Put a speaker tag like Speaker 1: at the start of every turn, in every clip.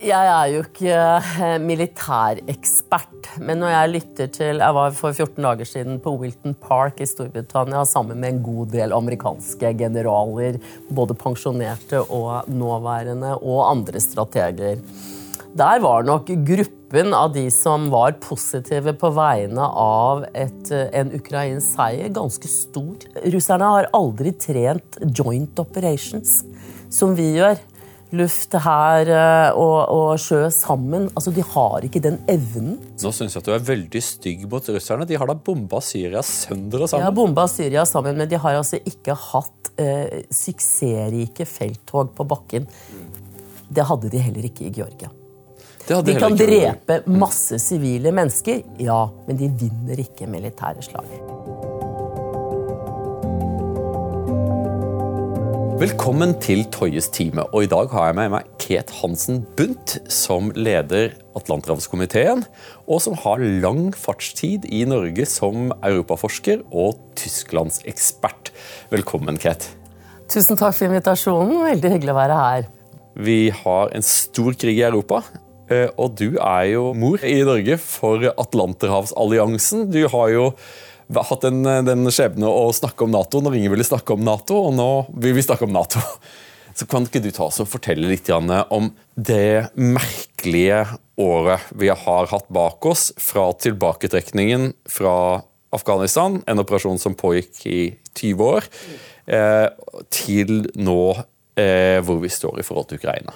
Speaker 1: Jeg er jo ikke eh, militærekspert, men når jeg lytter til Jeg var for 14 dager siden på Wilton Park i Storbritannia sammen med en god del amerikanske generaler, både pensjonerte og nåværende, og andre strateger. Der var nok gruppen av de som var positive på vegne av et, eh, en ukrainsk seier, ganske stor. Russerne har aldri trent joint operations, som vi gjør luft, hær eh, og, og, sjø sammen. Altså, De har ikke den evnen.
Speaker 2: Nå syns jeg at du er veldig stygg mot russerne. De har da bomba Syria sønder og sammen?
Speaker 1: De har bomba Syria sammen, men de har altså ikke hatt eh, suksessrike felttog på bakken. Det hadde de heller ikke i Georgia. De kan drepe masse sivile mennesker, ja, men de vinner ikke militære slag.
Speaker 2: Velkommen til Toyes time. og I dag har jeg med meg Ket Hansen Bundt, som leder Atlanterhavskomiteen, og som har lang fartstid i Norge som europaforsker og tysklandsekspert. Velkommen, Ket.
Speaker 1: Tusen takk for invitasjonen. Veldig hyggelig å være her.
Speaker 2: Vi har en stor krig i Europa. Eh, og du er jo mor i Norge for Atlanterhavsalliansen. Du har jo hatt den, den skjebne å snakke om Nato når ingen ville snakke om Nato, og nå vil vi snakke om Nato. Så kan ikke du ta oss og fortelle litt om det merkelige året vi har hatt bak oss fra tilbaketrekningen fra Afghanistan, en operasjon som pågikk i 20 år, eh, til nå eh, hvor vi står i forhold til Ukraina?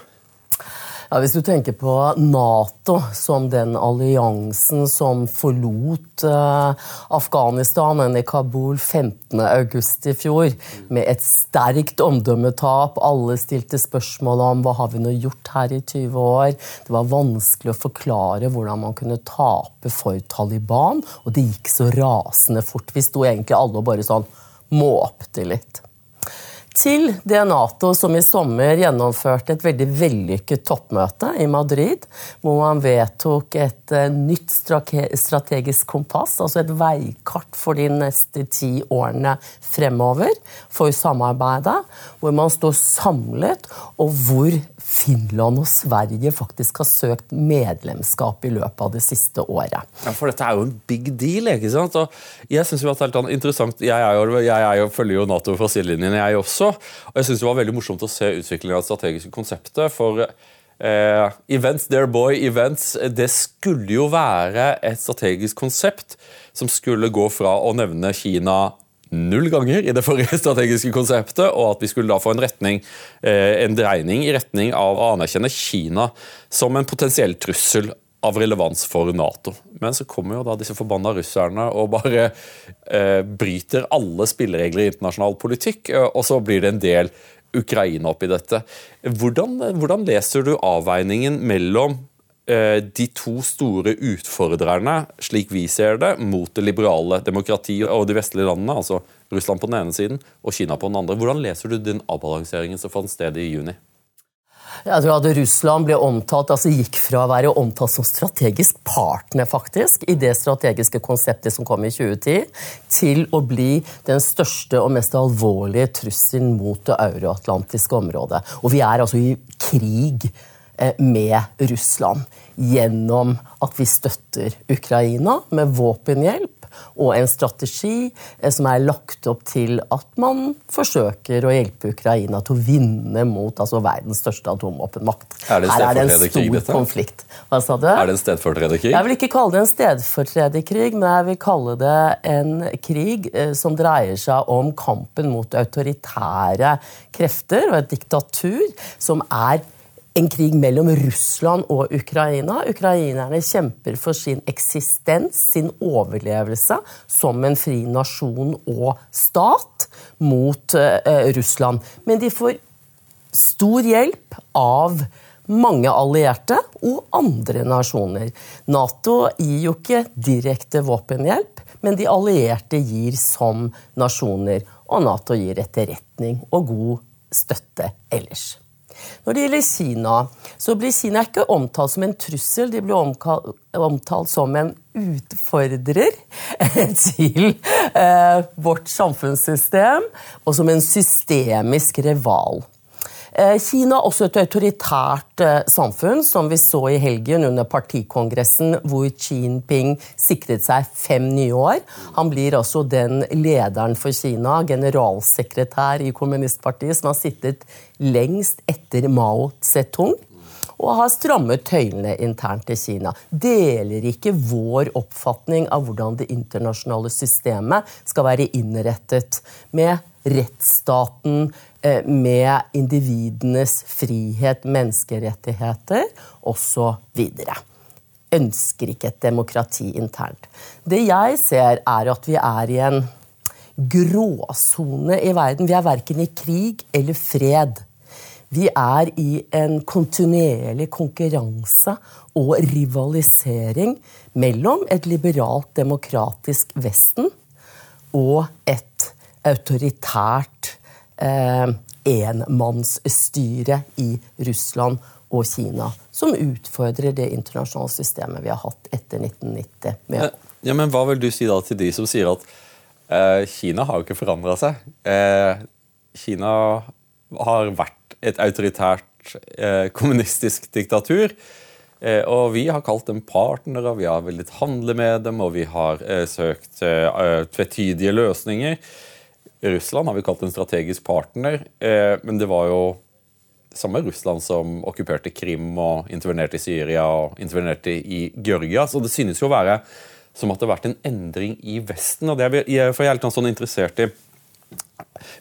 Speaker 1: Ja, Hvis du tenker på Nato som den alliansen som forlot uh, Afghanistan enn i Kabul 15.8 i fjor, med et sterkt omdømmetap. Alle stilte spørsmål om hva har vi nå gjort her i 20 år. Det var vanskelig å forklare hvordan man kunne tape for Taliban, og det gikk så rasende fort. Vi sto egentlig alle og bare sånn måpte litt til det Nato som i sommer gjennomførte et veldig vellykket toppmøte i Madrid, hvor man vedtok et eh, nytt strategisk kompass, altså et veikart for de neste ti årene fremover for samarbeidet, hvor man står samlet, og hvor Finland og Sverige faktisk har søkt medlemskap i løpet av det siste året.
Speaker 2: Ja, For dette er jo en big deal. ikke sant? Og jeg synes jo at det er helt interessant, jeg, jo, jeg jo, følger jo Nato fra sidelinjen, jeg også. Og jeg synes det var veldig morsomt å se utviklingen av det strategiske konseptet. for eh, Events, their boy events, det skulle jo være et strategisk konsept som skulle gå fra å nevne Kina null ganger i det forrige strategiske konseptet, og at vi skulle da få en, retning, eh, en dreining i retning av å anerkjenne Kina som en potensiell trussel av relevans for Nato. Men så kommer jo da disse forbanna russerne og bare eh, bryter alle spilleregler i internasjonal politikk, eh, og så blir det en del Ukraina oppi dette. Hvordan, hvordan leser du avveiningen mellom Eh, de to store utfordrerne, slik vi ser det, mot det liberale demokratiet og de vestlige landene, altså Russland på den ene siden og Kina på den andre. Hvordan leser du den avbalanseringen som fant sted i juni?
Speaker 1: Jeg tror at Russland ble omtalt, altså gikk fra å være omtalt som strategisk partner faktisk, i det strategiske konseptet som kom i 2010, til å bli den største og mest alvorlige trusselen mot det euroatlantiske området. Og vi er altså i krig Eh, med Russland gjennom at vi støtter Ukraina med våpenhjelp og en strategi eh, som er lagt opp til at man forsøker å hjelpe Ukraina til å vinne mot altså, verdens største atomvåpenmakt.
Speaker 2: Her er det en stor
Speaker 1: konflikt. Hva sa du?
Speaker 2: Er det en stedfortrederkrig?
Speaker 1: Jeg vil ikke kalle det en stedfortrederkrig, men jeg vil kalle det en krig eh, som dreier seg om kampen mot autoritære krefter og et diktatur som er en krig mellom Russland og Ukraina. Ukrainerne kjemper for sin eksistens, sin overlevelse som en fri nasjon og stat mot uh, Russland. Men de får stor hjelp av mange allierte og andre nasjoner. Nato gir jo ikke direkte våpenhjelp, men de allierte gir som nasjoner. Og Nato gir etterretning og god støtte ellers. Når det gjelder Kina, så blir Kina ikke omtalt som en trussel, de blir omtalt som en utfordrer til eh, vårt samfunnssystem, og som en systemisk rival. Eh, Kina er også et autoritært eh, samfunn, som vi så i helgen under partikongressen, hvor Xi Jinping sikret seg fem nye år. Han blir altså den lederen for Kina, generalsekretær i kommunistpartiet, som har sittet lengst etter Mao Zedong og har strammet tøylene internt i Kina. Deler ikke vår oppfatning av hvordan det internasjonale systemet skal være innrettet med rettsstaten, eh, med individenes frihet, menneskerettigheter osv. Ønsker ikke et demokrati internt. Det jeg ser, er at vi er i en gråsone i verden. Vi er verken i krig eller fred. Vi er i en kontinuerlig konkurranse og rivalisering mellom et liberalt, demokratisk Vesten og et autoritært eh, enmannsstyre i Russland og Kina, som utfordrer det internasjonale systemet vi har hatt etter 1990.
Speaker 2: Ja, ja, men Hva vil du si da til de som sier at eh, Kina har jo ikke forandra seg? Eh, Kina har vært et autoritært eh, kommunistisk diktatur. Eh, og vi har kalt dem partnere, vi har villet handle med dem, og vi har eh, søkt eh, tvetydige løsninger. Russland har vi kalt en strategisk partner, eh, men det var jo samme Russland som okkuperte Krim og intervenerte i Syria og intervenerte i Georgia. Så det synes jo å være som at det har vært en endring i Vesten. og det er jeg, for jeg er litt sånn interessert i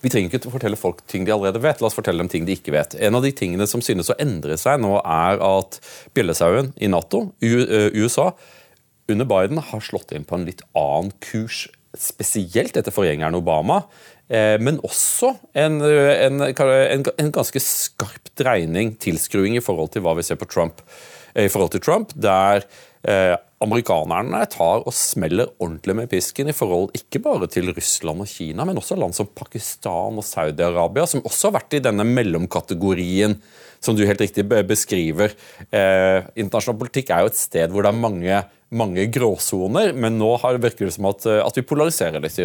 Speaker 2: vi trenger ikke fortelle folk ting de allerede vet. La oss fortelle dem ting de ikke vet. En av de tingene som synes å endre seg nå, er at bjellesauen i Nato, USA, under Biden har slått inn på en litt annen kurs. Spesielt etter forgjengeren Obama, eh, men også en, en, en, en ganske skarp dreining, tilskruing, i forhold til hva vi ser på Trump. Eh, I forhold til Trump, der eh, amerikanerne tar og smeller ordentlig med pisken i forhold ikke bare til Russland og Kina, men også land som Pakistan og Saudi-Arabia, som også har vært i denne mellomkategorien som du helt riktig beskriver. Eh, internasjonal politikk er jo et sted hvor det er mange, mange gråsoner, men nå virker det som at, eh, at vi polariserer litt.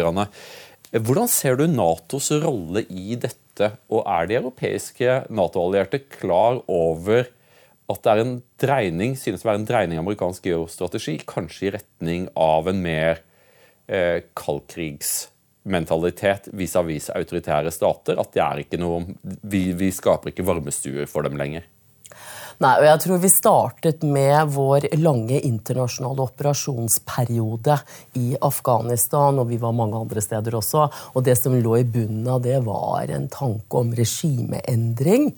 Speaker 2: Hvordan ser du Natos rolle i dette, og er de europeiske Nato-allierte klar over at det er en dreining, synes å være en dreining av amerikansk geostrategi, kanskje i retning av en mer eh, kaldkrigsmentalitet vis-à-vis autoritære stater. At det er ikke noe, vi, vi skaper ikke varmestuer for dem lenger.
Speaker 1: Nei, og jeg tror vi startet med vår lange internasjonale operasjonsperiode i Afghanistan, og vi var mange andre steder også. Og det som lå i bunnen av det, var en tanke om regimeendring.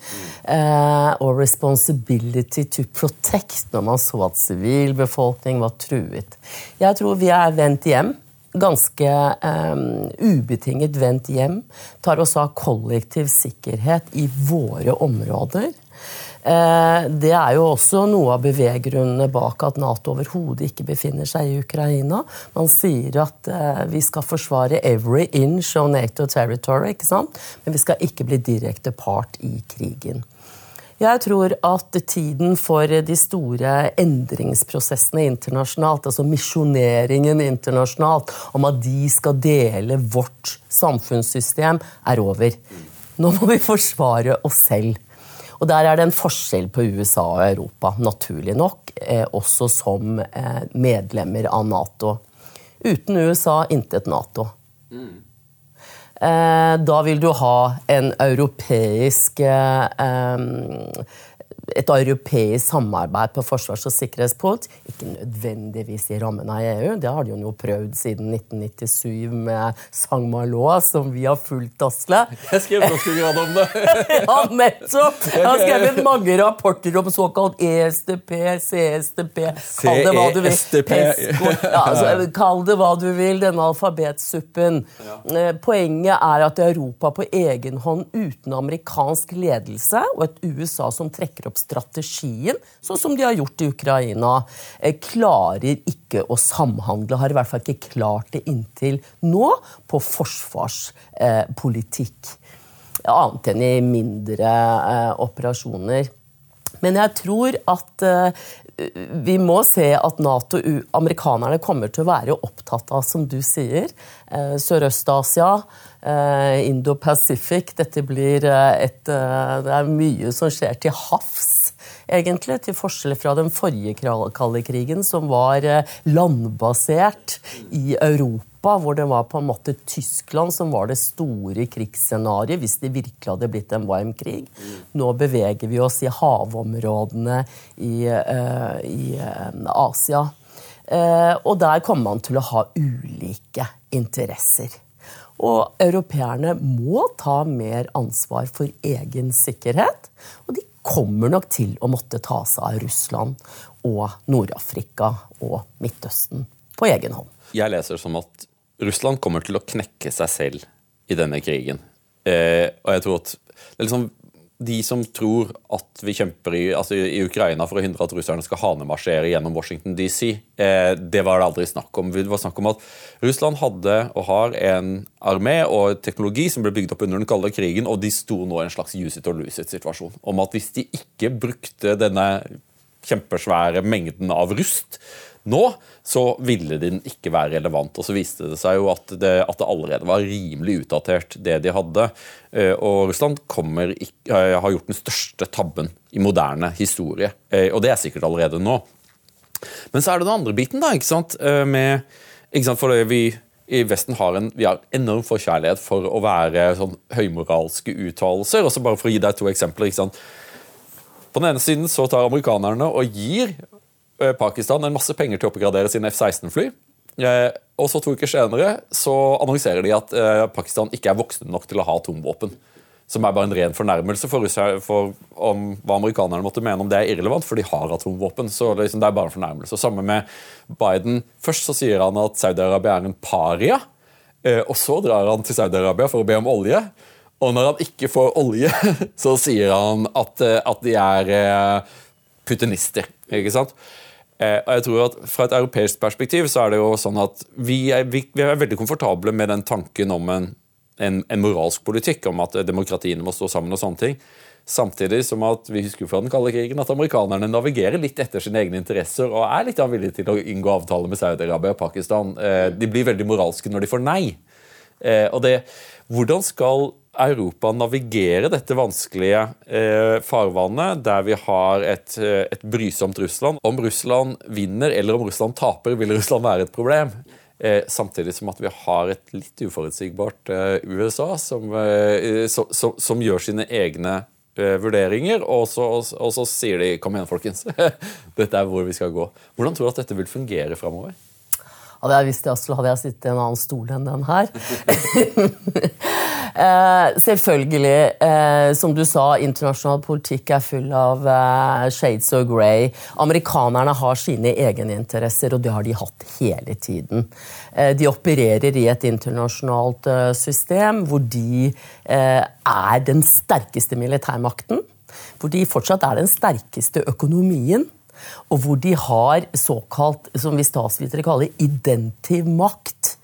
Speaker 1: Eh, og responsibility to protect, når man så at sivilbefolkning var truet. Jeg tror vi er vendt hjem ganske um, ubetinget vendt hjem. Tar oss av kollektiv sikkerhet i våre områder. Eh, det er jo også noe av beveggrunnene bak at Nato overhodet ikke befinner seg i Ukraina. Man sier at eh, vi skal forsvare every inch of Nato territory, ikke sant? men vi skal ikke bli direkte part i krigen. Jeg tror at tiden for de store endringsprosessene internasjonalt, altså misjoneringen internasjonalt, om at de skal dele vårt samfunnssystem, er over. Nå må vi forsvare oss selv. Og Der er det en forskjell på USA og Europa, naturlig nok, eh, også som eh, medlemmer av Nato. Uten USA intet Nato. Mm. Eh, da vil du ha en europeisk et europeisk samarbeid på forsvars- og sikkerhetspolitikk. Ikke nødvendigvis i rammen av EU, det har de jo prøvd siden 1997 med Sang Malo, som vi har fulgt, Asle.
Speaker 2: Jeg skrev doktorgrad om det!
Speaker 1: ja, nettopp! Jeg har skrevet mange rapporter om såkalt ESTP, CSTP Kall det hva du vil. Ja, altså, kall det hva du vil, denne alfabetsuppen. Eh, poenget er at Europa på egen hånd uten amerikansk ledelse og et USA som trekker opp strategien, sånn som de har gjort i Ukraina, eh, klarer ikke å samhandle. Har i hvert fall ikke klart det inntil nå på forsvarspolitikk. Annet enn i mindre eh, operasjoner. Men jeg tror at vi må se at NATO, amerikanerne kommer til å være opptatt av, som du sier, Sørøst-Asia, Indo-Pacific. Dette blir et Det er mye som skjer til havs egentlig, til forskjell fra den forrige kalde krigen, som var landbasert i Europa hvor det var på en måte Tyskland som var det store krigsscenarioet hvis det virkelig hadde blitt en varm krig. Nå beveger vi oss i havområdene i, i Asia. Og der kommer man til å ha ulike interesser. Og europeerne må ta mer ansvar for egen sikkerhet. Og de kommer nok til å måtte ta seg av Russland og Nord-Afrika og Midtøsten på egen hånd.
Speaker 2: Jeg leser som at Russland kommer til å knekke seg selv i denne krigen. Eh, og jeg tror at det er liksom de som tror at vi kjemper i, altså i, Ukraina for å hindre at russerne skal hanemarsjere gjennom Washington DC, eh, det var det aldri snakk om. Det var snakk om at Russland hadde og har en armé og teknologi som ble bygd opp under den kalde krigen, og de sto nå i en slags use it or lose it-situasjon. Om at hvis de ikke brukte denne kjempesvære mengden av rust, nå så ville den ikke være relevant. Og så viste det seg jo at det, at det allerede var rimelig utdatert, det de hadde. Eh, og Russland ikke, eh, har gjort den største tabben i moderne historie. Eh, og det er sikkert allerede nå. Men så er det den andre biten, da. ikke sant? Med, ikke sant? For vi i Vesten har en vi har enorm forkjærlighet for å være sånn høymoralske uttalelser. og bare For å gi deg to eksempler. ikke sant? På den ene siden så tar amerikanerne og gir Pakistan en masse penger til å oppgradere sine F-16-fly. Eh, og så to uker senere så annonserer de at eh, Pakistan ikke er voksne nok til å ha atomvåpen. Som er bare en ren fornærmelse for, for om hva amerikanerne måtte mene om det er irrelevant, for de har atomvåpen. så liksom, det er bare en fornærmelse. Samme med Biden. Først så sier han at Saudi-Arabia er en paria. Og så drar han til Saudi-Arabia for å be om olje. Og når han ikke får olje, så sier han at, at de er putinister. ikke sant? Eh, og jeg tror at Fra et europeisk perspektiv så er det jo sånn at vi er, vi, er veldig komfortable med den tanken om en, en, en, moralsk politikk, om at demokratiene må stå sammen og sånne ting. Samtidig som at vi husker fra den kalde krigen at amerikanerne navigerer litt etter sine egne interesser og er litt villige til å inngå avtaler med Saudi-Arabia og Pakistan. Eh, de blir veldig moralske når de får nei. Eh, og det, Hvordan skal Europa navigere dette vanskelige eh, farvannet, der vi har et, eh, et, brysomt Russland. Om Russland vinner eller om Russland taper, vil Russland være et problem. Eh, samtidig som at vi har et litt uforutsigbart USA som, så, som, gjør sine egne vurderinger, og så, og, og så, sier de 'kom igjen, folkens', dette er hvor vi skal gå. Hvordan tror du at dette vil fungere framover?
Speaker 1: Hadde jeg visst det, så hadde jeg sittet i en annen stol enn den her. Eh, selvfølgelig, eh, som du sa, internasjonal politikk er full av eh, shades of grey. Amerikanerne har sine egeninteresser, og det har de hatt hele tiden. De opererer i et internasjonalt system hvor de er den sterkeste militærmakten. Hvor de fortsatt er den sterkeste økonomien og hvor de har såkalt, som vi statsvitere kaller, identiv makt.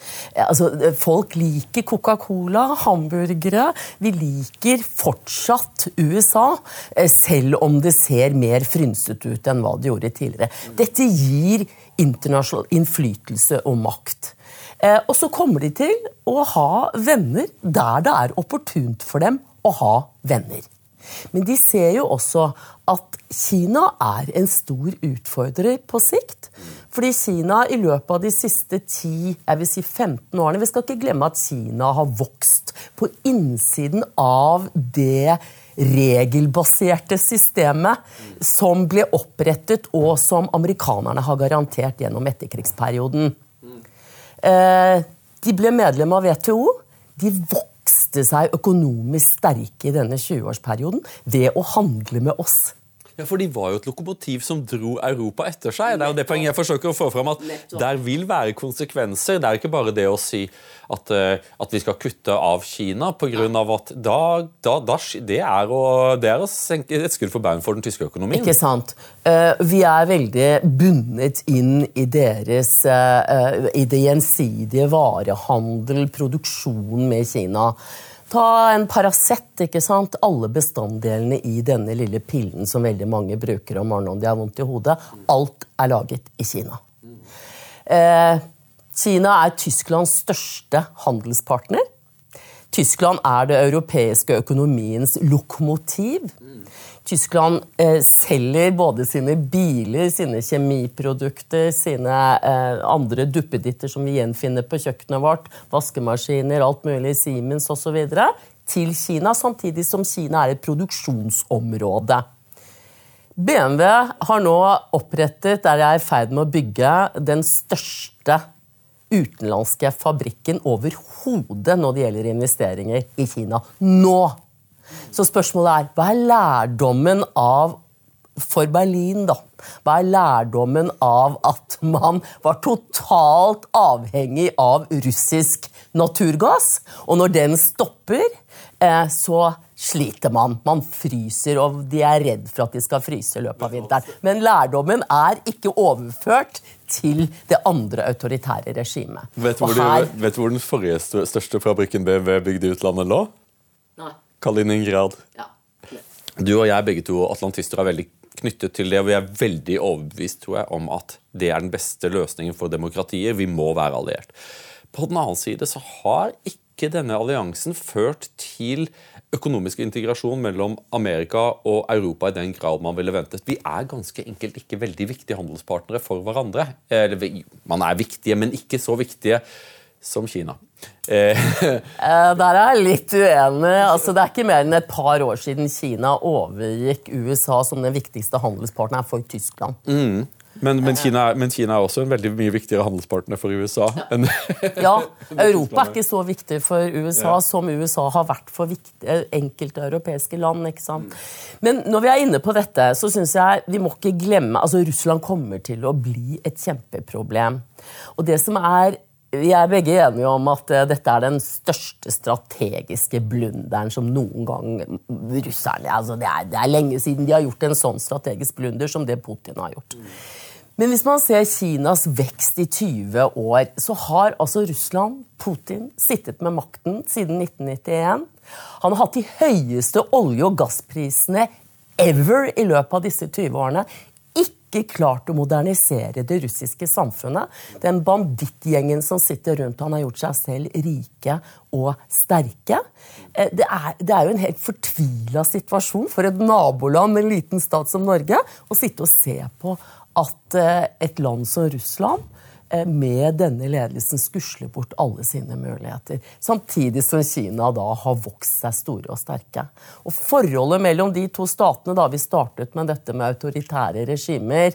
Speaker 1: Altså, folk liker Coca-Cola, hamburgere. Vi liker fortsatt USA, eh, selv om det ser mer frynsete ut enn hva det gjorde tidligere. Dette gir internasjonal innflytelse og makt. Eh, og så kommer de til å ha venner der det er opportunt for dem å ha venner. Men de ser jo også at Kina er en stor utfordrer på sikt. Fordi Kina i løpet av de siste 10, jeg vil si 15 årene Vi skal ikke glemme at Kina har vokst på innsiden av det regelbaserte systemet som ble opprettet, og som amerikanerne har garantert gjennom etterkrigsperioden. Eh, de ble medlem av WTO. De vokste seg økonomisk sterke i denne 20-årsperioden ved å handle med oss.
Speaker 2: Ja, for De var jo et lokomotiv som dro Europa etter seg. Det er jo det poenget jeg forsøker å få fram, at Der vil være konsekvenser. Det er ikke bare det å si at, uh, at vi skal kutte av Kina, av at da, da, da det, er å, det, er å, senke et skudd for baugen for den tyske økonomien.
Speaker 1: Ikke sant. Uh, vi er veldig bundet inn i deres uh, i det gjensidige varehandel, produksjon med Kina. Ta en Paracet. ikke sant? Alle bestanddelene i denne lille pillen som veldig mange bruker om morgenen om de har vondt i hodet, alt er laget i Kina. Eh, Kina er Tysklands største handelspartner. Tyskland er det europeiske økonomiens lokomotiv. Tyskland eh, selger både sine biler, sine kjemiprodukter, sine eh, andre duppeditter som vi gjenfinner på kjøkkenet vårt, vaskemaskiner, alt mulig, Siemens osv., til Kina, samtidig som Kina er et produksjonsområde. BMW har nå opprettet, der jeg er i ferd med å bygge, den største utenlandske fabrikken overhodet når det gjelder investeringer i Kina. Nå! Så spørsmålet er hva er lærdommen av for Berlin, da? Hva er lærdommen av at man var totalt avhengig av russisk naturgass? Og når den stopper, eh, så sliter man. Man fryser, og de er redd for at de skal fryse i løpet av vinteren. Men lærdommen er ikke overført til det andre autoritære regimet.
Speaker 2: Vet du hvor, de, vet hvor den forrige største fabrikken BMW bygde i utlandet lå? Kaliningrad.
Speaker 1: Ja.
Speaker 2: Du og jeg begge to atlantister er veldig knyttet til det, og vi er veldig overbevist tror jeg, om at det er den beste løsningen for demokratiet. Vi må være alliert. På den annen side så har ikke denne alliansen ført til økonomisk integrasjon mellom Amerika og Europa i den grad man ville ventet. Vi er ganske enkelt ikke veldig viktige handelspartnere for hverandre. Eller, man er viktige, men ikke så viktige som Kina. Eh,
Speaker 1: Eh, Der er jeg litt uenig. Altså, det er ikke mer enn et par år siden Kina overgikk USA som den viktigste handelspartneren for Tyskland.
Speaker 2: men, men, Kina, er- men Kina er også en veldig mye viktigere handelspartner for USA. enn
Speaker 1: Ja, Europa er ikke så viktig for USA som USA har vært for enkelte europeiske land. ikke sant? Men når vi er inne på dette, så syns jeg vi må ikke glemme altså Russland kommer til å bli et kjempeproblem. Og det som er vi er begge enige om at eh, dette er den største strategiske blunderen som noen gang russerne altså det, er, det er lenge siden de har gjort en sånn strategisk blunder som det Putin har gjort. Men hvis man ser Kinas vekst i 20 år, så har altså Russland, Putin, sittet med makten siden 1991. Han har hatt de høyeste olje- og gassprisene ever i løpet av disse 20 årene. Ikke klart å modernisere det russiske samfunnet. Den bandittgjengen som sitter rundt han har gjort seg selv rike og sterke. Eh, Det er, det er jo en helt fortvila situasjon for et naboland, en liten stat som Norge, å sitte og se på at eh, et land som Russland med denne ledelsen skusler bort alle sine muligheter. Samtidig som Kina da har vokst seg store og sterke. Og Forholdet mellom de to statene da vi startet med dette med autoritære regimer,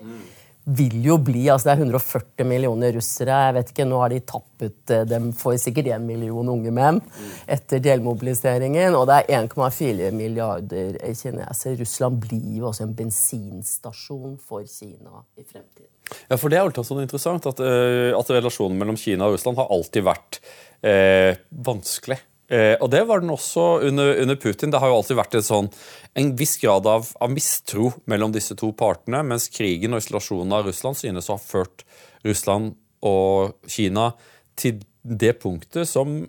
Speaker 1: vil jo bli altså Det er 140 millioner russere. jeg vet ikke, Nå har de tappet eh, dem for sikkert 1 million unge menn etter delmobiliseringen. Og det er 1,4 milliarder kinesere. Russland blir jo også en bensinstasjon for Kina i fremtiden.
Speaker 2: Ja, for Det er alltid sånn interessant at, uh, at relasjonen mellom Kina og Russland har alltid vært uh, vanskelig. Uh, og det var den også under, under Putin. Det har jo alltid vært en, sånn, en viss grad av, av mistro mellom disse to partene, mens krigen og isolasjonen av Russland synes å ha ført Russland og Kina til det punktet som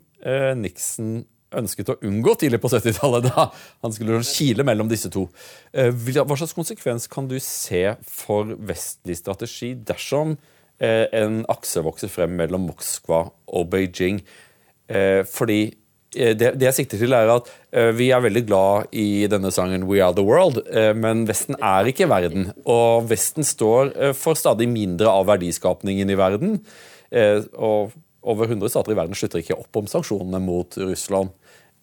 Speaker 2: Nixon ønsket å unngå tidlig på 70-tallet, da han skulle kile mellom disse to. Eh, hva slags konsekvens kan du se for vestlig strategi dersom eh, en akse vokser frem mellom Moskva og Beijing? Eh, fordi det, jeg sikter til, er at vi er veldig glad i denne sangen We Are The World, men Vesten er ikke verden. Og Vesten står for stadig mindre av verdiskapningen i verden. Og over 100 stater i verden slutter ikke opp om sanksjonene mot Russland.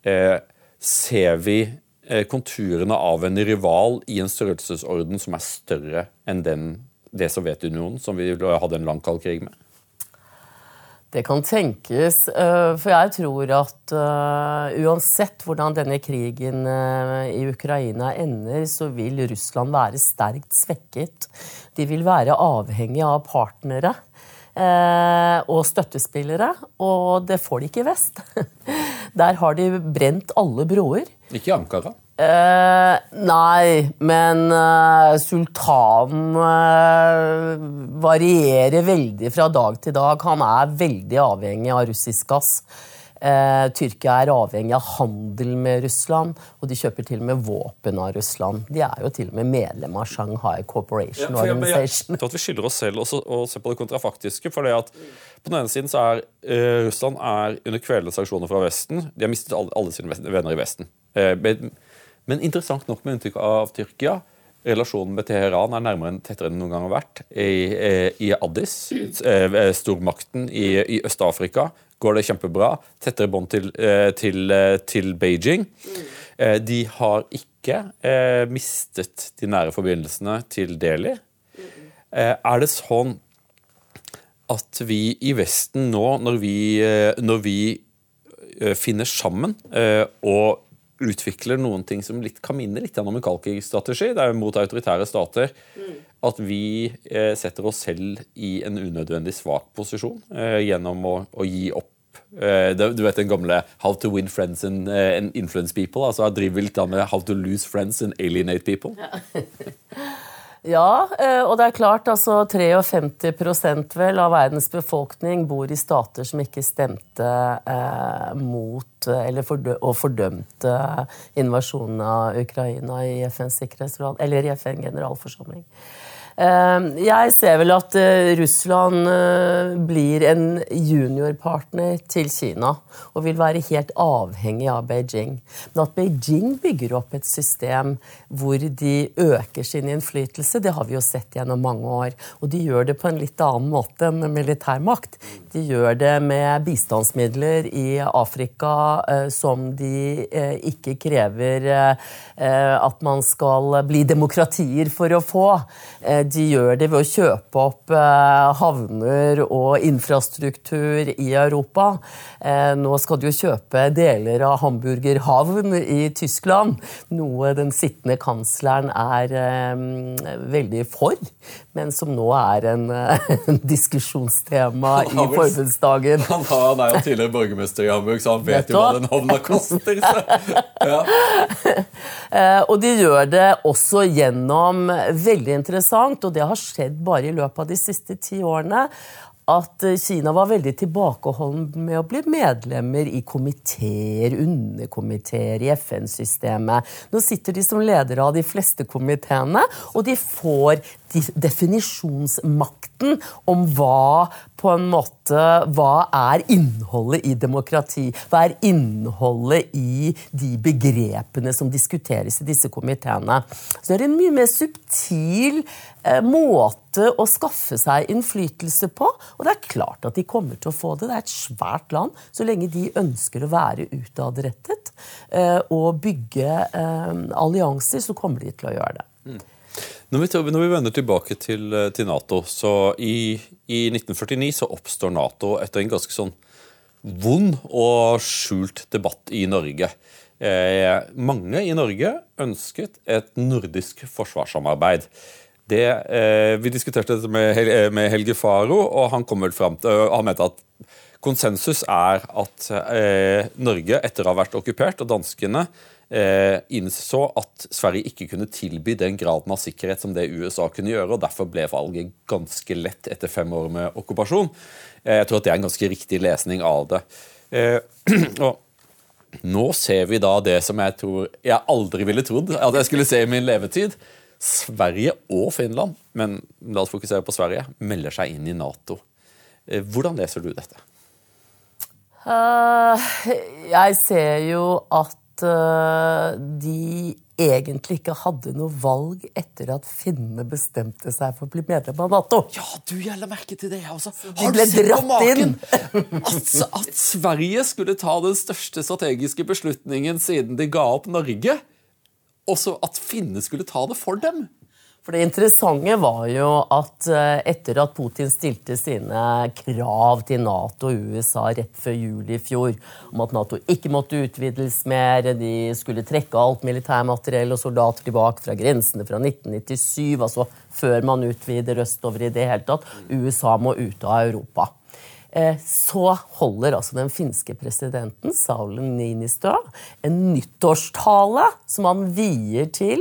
Speaker 2: Eh, ser vi eh, konturene av en rival i en størrelsesorden som er større enn den, det Sovjetunionen, som vi hadde en lang kald krig med?
Speaker 1: Det kan tenkes, eh, for jeg tror at uansett hvordan denne krigen i Ukraina ender, så vil Russland være sterkt svekket. De vil være avhengig av partnere og støttespillere, og det får de ikke i vest. Der har de brent alle broer.
Speaker 2: Ikke i Ankara.
Speaker 1: Eh, nei, men eh, sultanen eh, varierer veldig fra dag til dag. Han er veldig avhengig av russisk gass. Eh, Tyrkia er avhengig av handel med Russland, og de kjøper til og med våpen av Russland. De er jo til og med medlem av Shanghai Corporation
Speaker 2: Ja, jeg-
Speaker 1: Organization.
Speaker 2: Jeg tror at vi skylder oss selv også å se på det kontrafaktiske. for det at På den ene siden så er eh, Russland er under kvelende sanksjoner fra Vesten. De har mistet alle, alle sine venner i Vesten. Eh, men, men interessant nok med unntrykk av Tyrkia Relasjonen med Teheran er nærmere enn tettere enn noen gang har vært. I, eh, i Addis, eh, stormakten i, i Øst-Afrika, går det kjempebra. Tettere bånd til, eh, til, eh, til Beijing. Eh, De har ikke mistet de nære forbindelsene til Delhi. Er det sånn at vi i Vesten nå, når vi, når vi finner sammen og utvikler noen ting som litt, kan minne litt om en Kalkig-strategi, det er jo mot autoritære stater, at vi eh, setter oss selv i en unødvendig svak posisjon eh, gjennom å, å gi opp eh, du vet den gamle 'How to win friends and, eh, and influence people'? altså Jeg driver litt med 'How to lose friends and alienate people'.
Speaker 1: Ja, eh, og det er klart, altså 53% vel av verdens befolkning bor i stater som ikke stemte mot eller fordø og fordømte invasjonen av Ukraina i FNs sikkerhetsråd, eller i FN generalforsamling. Eh, Jeg ser vel at eh, Russland eh, blir en juniorpartner til Kina og vil være helt avhengig av Beijing. Men at Beijing bygger opp et system hvor de øker sin innflytelse, det har vi jo sett gjennom mange år. Og de gjør det på en litt annen måte enn militærmakt. De gjør det med bistandsmidler i Afrika eh, som de ikke krever at man skal bli demokratier for å få. De gjør det ved å kjøpe opp eh, havner og infrastruktur i Europa. Eh, nå skal de jo kjøpe deler av Hamburger havn i Tyskland, noe den sittende kansleren er eh, veldig for, men som nå er en, en diskusjonstema i forbundsdagen.
Speaker 2: Han, han er jo tidligere borgermester i Hamburg, så han vet jo hva den havna koster. Så. Ja.
Speaker 1: Og de gjør det også gjennom veldig interessant, og det har skjedd bare i løpet av de siste ti årene, at eh, Kina var veldig tilbakeholden med å bli medlemmer i komiteer, underkomiteer i FN-systemet. Nå sitter de som ledere av de fleste komiteene, og de får definisjonsmakten om hva på en måte Hva er innholdet i demokrati? Hva er innholdet i de begrepene som diskuteres i disse komiteene? Så det er en mye mer subtil eh, måte å skaffe seg innflytelse på. Og det er klart at de kommer til å få det. Det er et svært land. Så lenge de ønsker å være utadrettet eh, og bygge eh, allianser, så kommer de til å gjøre det.
Speaker 2: Når vi, når vi vender tilbake til, eh, til Nato, så i, i 1949 så oppstår Nato etter en ganske sånn vond og skjult debatt i Norge. Eh, mange i Norge ønsket et nordisk forsvarssamarbeid. Det, eh, vi diskuterte dette med, eh, med Helge Faro, og han kom vel fram til, han mente at konsensus er at eh, Norge, etter å ha vært okkupert, og danskene eh, innså at Sverige ikke kunne tilby den graden av sikkerhet som det USA kunne gjøre, og derfor ble valget ganske lett etter fem år med okkupasjon. Eh, jeg tror at det er en ganske riktig lesning av det. Eh, og nå ser vi da det som jeg tror jeg aldri ville trodd at jeg skulle se i min levetid. Sverige og Finland, men la oss fokusere på Sverige, melder seg inn i Nato. Eh, Hvordan leser du dette?
Speaker 1: Uh, jeg ser jo at eh, de egentlig ikke hadde noe valg etter at finnene bestemte seg for å bli medlem av Nato.
Speaker 2: Ja, du gjelder merke til det, altså. Har
Speaker 1: de ble dratt inn.
Speaker 2: at, at Sverige skulle ta den største strategiske beslutningen siden de ga opp Norge, og så at finnene skulle ta det for dem.
Speaker 1: For Det interessante var jo at eh, etter at Putin stilte sine krav til Nato og USA rett før jul i fjor, om at Nato ikke måtte utvides mer, de skulle trekke alt militærmateriell og soldater tilbake fra grensene fra 1997, altså før man utvider østover i det hele tatt, USA må ut av Europa. Eh, Så holder altså den finske presidenten Saulen Niinistö en nyttårstale som han vier til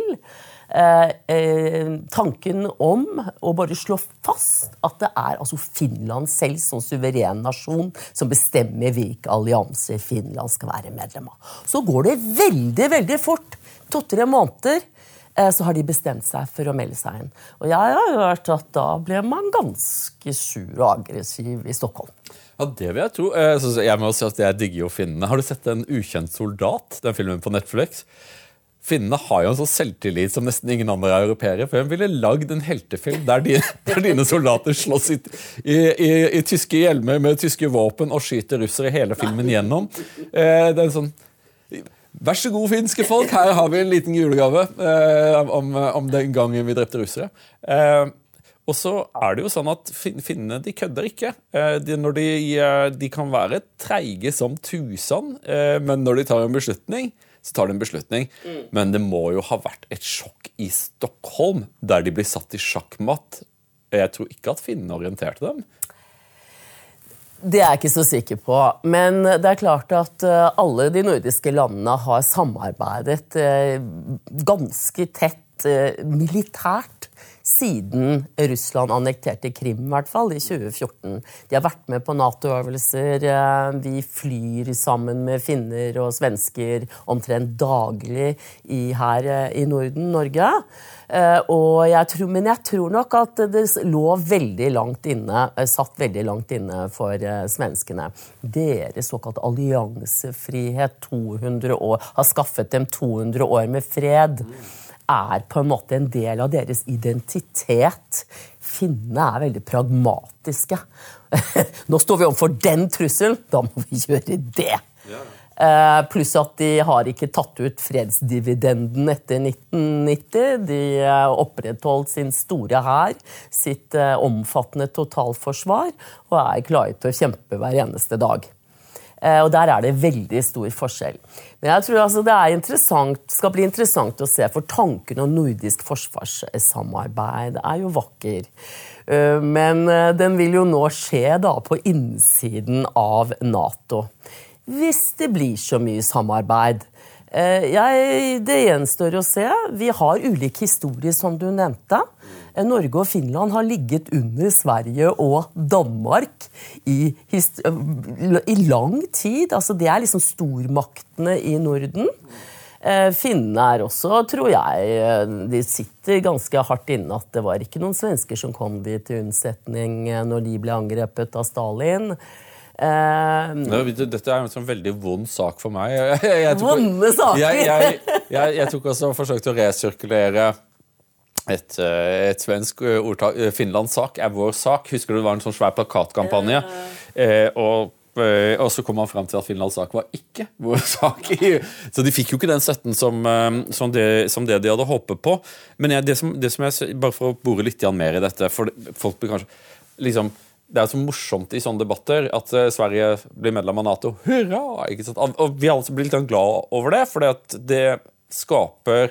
Speaker 1: tanken om å bare slå fast at det er altså Finland selv som suveren nasjon som bestemmer hvilke allianser Finland skal være medlem av. Så går det veldig, veldig fort. To-tre måneder eh, så har de bestemt seg for å melde seg inn. Og jeg har hørt at da ble man ganske sur og aggressiv i Stockholm.
Speaker 2: Ja, det vil jeg tro. Eh, jeg må si at jeg digger jo finnene. Har du sett En ukjent soldat, den filmen på Netflix? Finnene har jo en sånn selvtillit som nesten ingen andre europeere. For Hvem ville lagd en heltefilm der, de, der dine soldater slåss i, i, i, i, tyske hjelmer med tyske våpen og skyter russere hele filmen gjennom? Eh, det er en sånn Vær så god, finske folk, her har vi en liten julegave eh, om, om, den gangen vi drepte russere. Eh, og så er det jo sånn at Finnene de kødder ikke. Eh, de, de, eh, de, kan være treige som tusen, eh, men når de tar en beslutning, så tar de en beslutning. Mm. Men det må jo ha vært et sjokk i Stockholm, der de blir satt i sjakkmatt. Jeg tror ikke at finnene orienterte dem.
Speaker 1: Det er jeg ikke så sikker på. Men det er klart at eh, alle de nordiske landene har samarbeidet eh, ganske tett eh, militært siden Russland annekterte Krim, i hvert fall, i 2014. De har vært med på Nato-øvelser. Eh, vi flyr sammen med finner og svensker omtrent daglig i, her eh, i Norden, Norge. Eh, jeg tror, men jeg tror nok at det lå veldig langt inne, satt veldig langt inne for svenskene. Deres såkalt alliansefrihet 200 år, har skaffet dem 200 år med fred er på en måte en del av deres identitet. Finnene er veldig pragmatiske. Nå står vi overfor den trusselen, da må vi gjøre det. Ja. Uh, pluss at de har ikke tatt ut fredsdividenden etter 1990. De uh, opprettholdt sin store hær, sitt uh, omfattende totalforsvar, og er klare til å kjempe hver eneste dag. Eh, og der er det veldig stor forskjell. Men jeg tror altså det skal bli interessant å se, for tanken om nordisk forsvarssamarbeid er jo vakker. Eh, men eh, den vil jo nå skje da på innsiden av Nato. Hvis det blir så mye samarbeid. Jeg, det gjenstår å se. Vi har ulik historie, som du nevnte. Norge og Finland har ligget under Sverige og Danmark i, i lang tid. Altså, det er liksom stormaktene i Norden. Eh, finnene er også, tror jeg, eh, de sitter ganske hardt inne at det var ikke noen svensker som kom dit til unnsetning eh, når de ble angrepet av Stalin.
Speaker 2: Uh, Dette er en sånn veldig vond sak for meg. Jeg,
Speaker 1: jeg, tok, Vonde saker!
Speaker 2: Jeg, jeg, tok også og forsøkte å resirkulere et, eh, et, svensk eh, ordtak Finlands sak er vår sak. Husker du det var en sånn svær plakatkampanje? Eh, og, og, så kom man fram til at Finlands sak var ikke vår sak. Så de fikk jo ikke den støtten som, som, det, som det, de hadde håpet på. Men jeg, det, som, det som jeg, bare for å bore litt mer i dette for folk blir kanskje liksom det er så morsomt i sånne debatter at Sverige blir medlem av Nato. Hurra! Og vi alle blir litt glad over det, for det skaper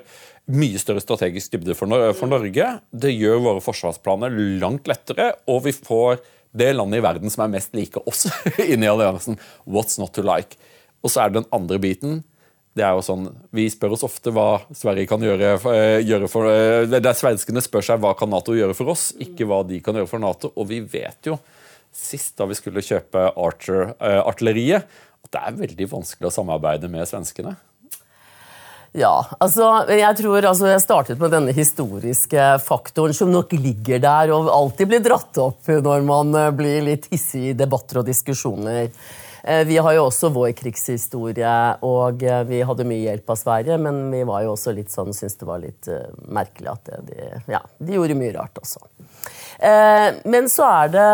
Speaker 2: mye større strategisk dybde for, for, Norge. Det gjør våre forsvarsplaner langt lettere, og vi får det landet i verden som er mest like oss, inn i alliansen. What's not to like? Og så er det den andre biten. Det er jo sånn, Vi spør oss ofte hva Sverige kan gjøre, eh, gjøre for Der Det er Svenskene spør seg hva kan Nato gjøre for oss, ikke hva de kan gjøre for Nato. Og vi vet jo, sist da vi skulle kjøpe Archer-artilleriet, eh, at det er veldig vanskelig å samarbeide med svenskene.
Speaker 1: Ja, altså, jeg tror altså, jeg startet med denne historiske faktoren som nok ligger der og alltid blir dratt opp når man eh, blir litt hissig i debatter og diskusjoner. Eh, vi har jo også vår krigshistorie, og eh, vi hadde mye hjelp av Sverige, men vi var jo også litt sånn, syntes det var litt merkelig at de, ja, de gjorde mye rart også. Men så er det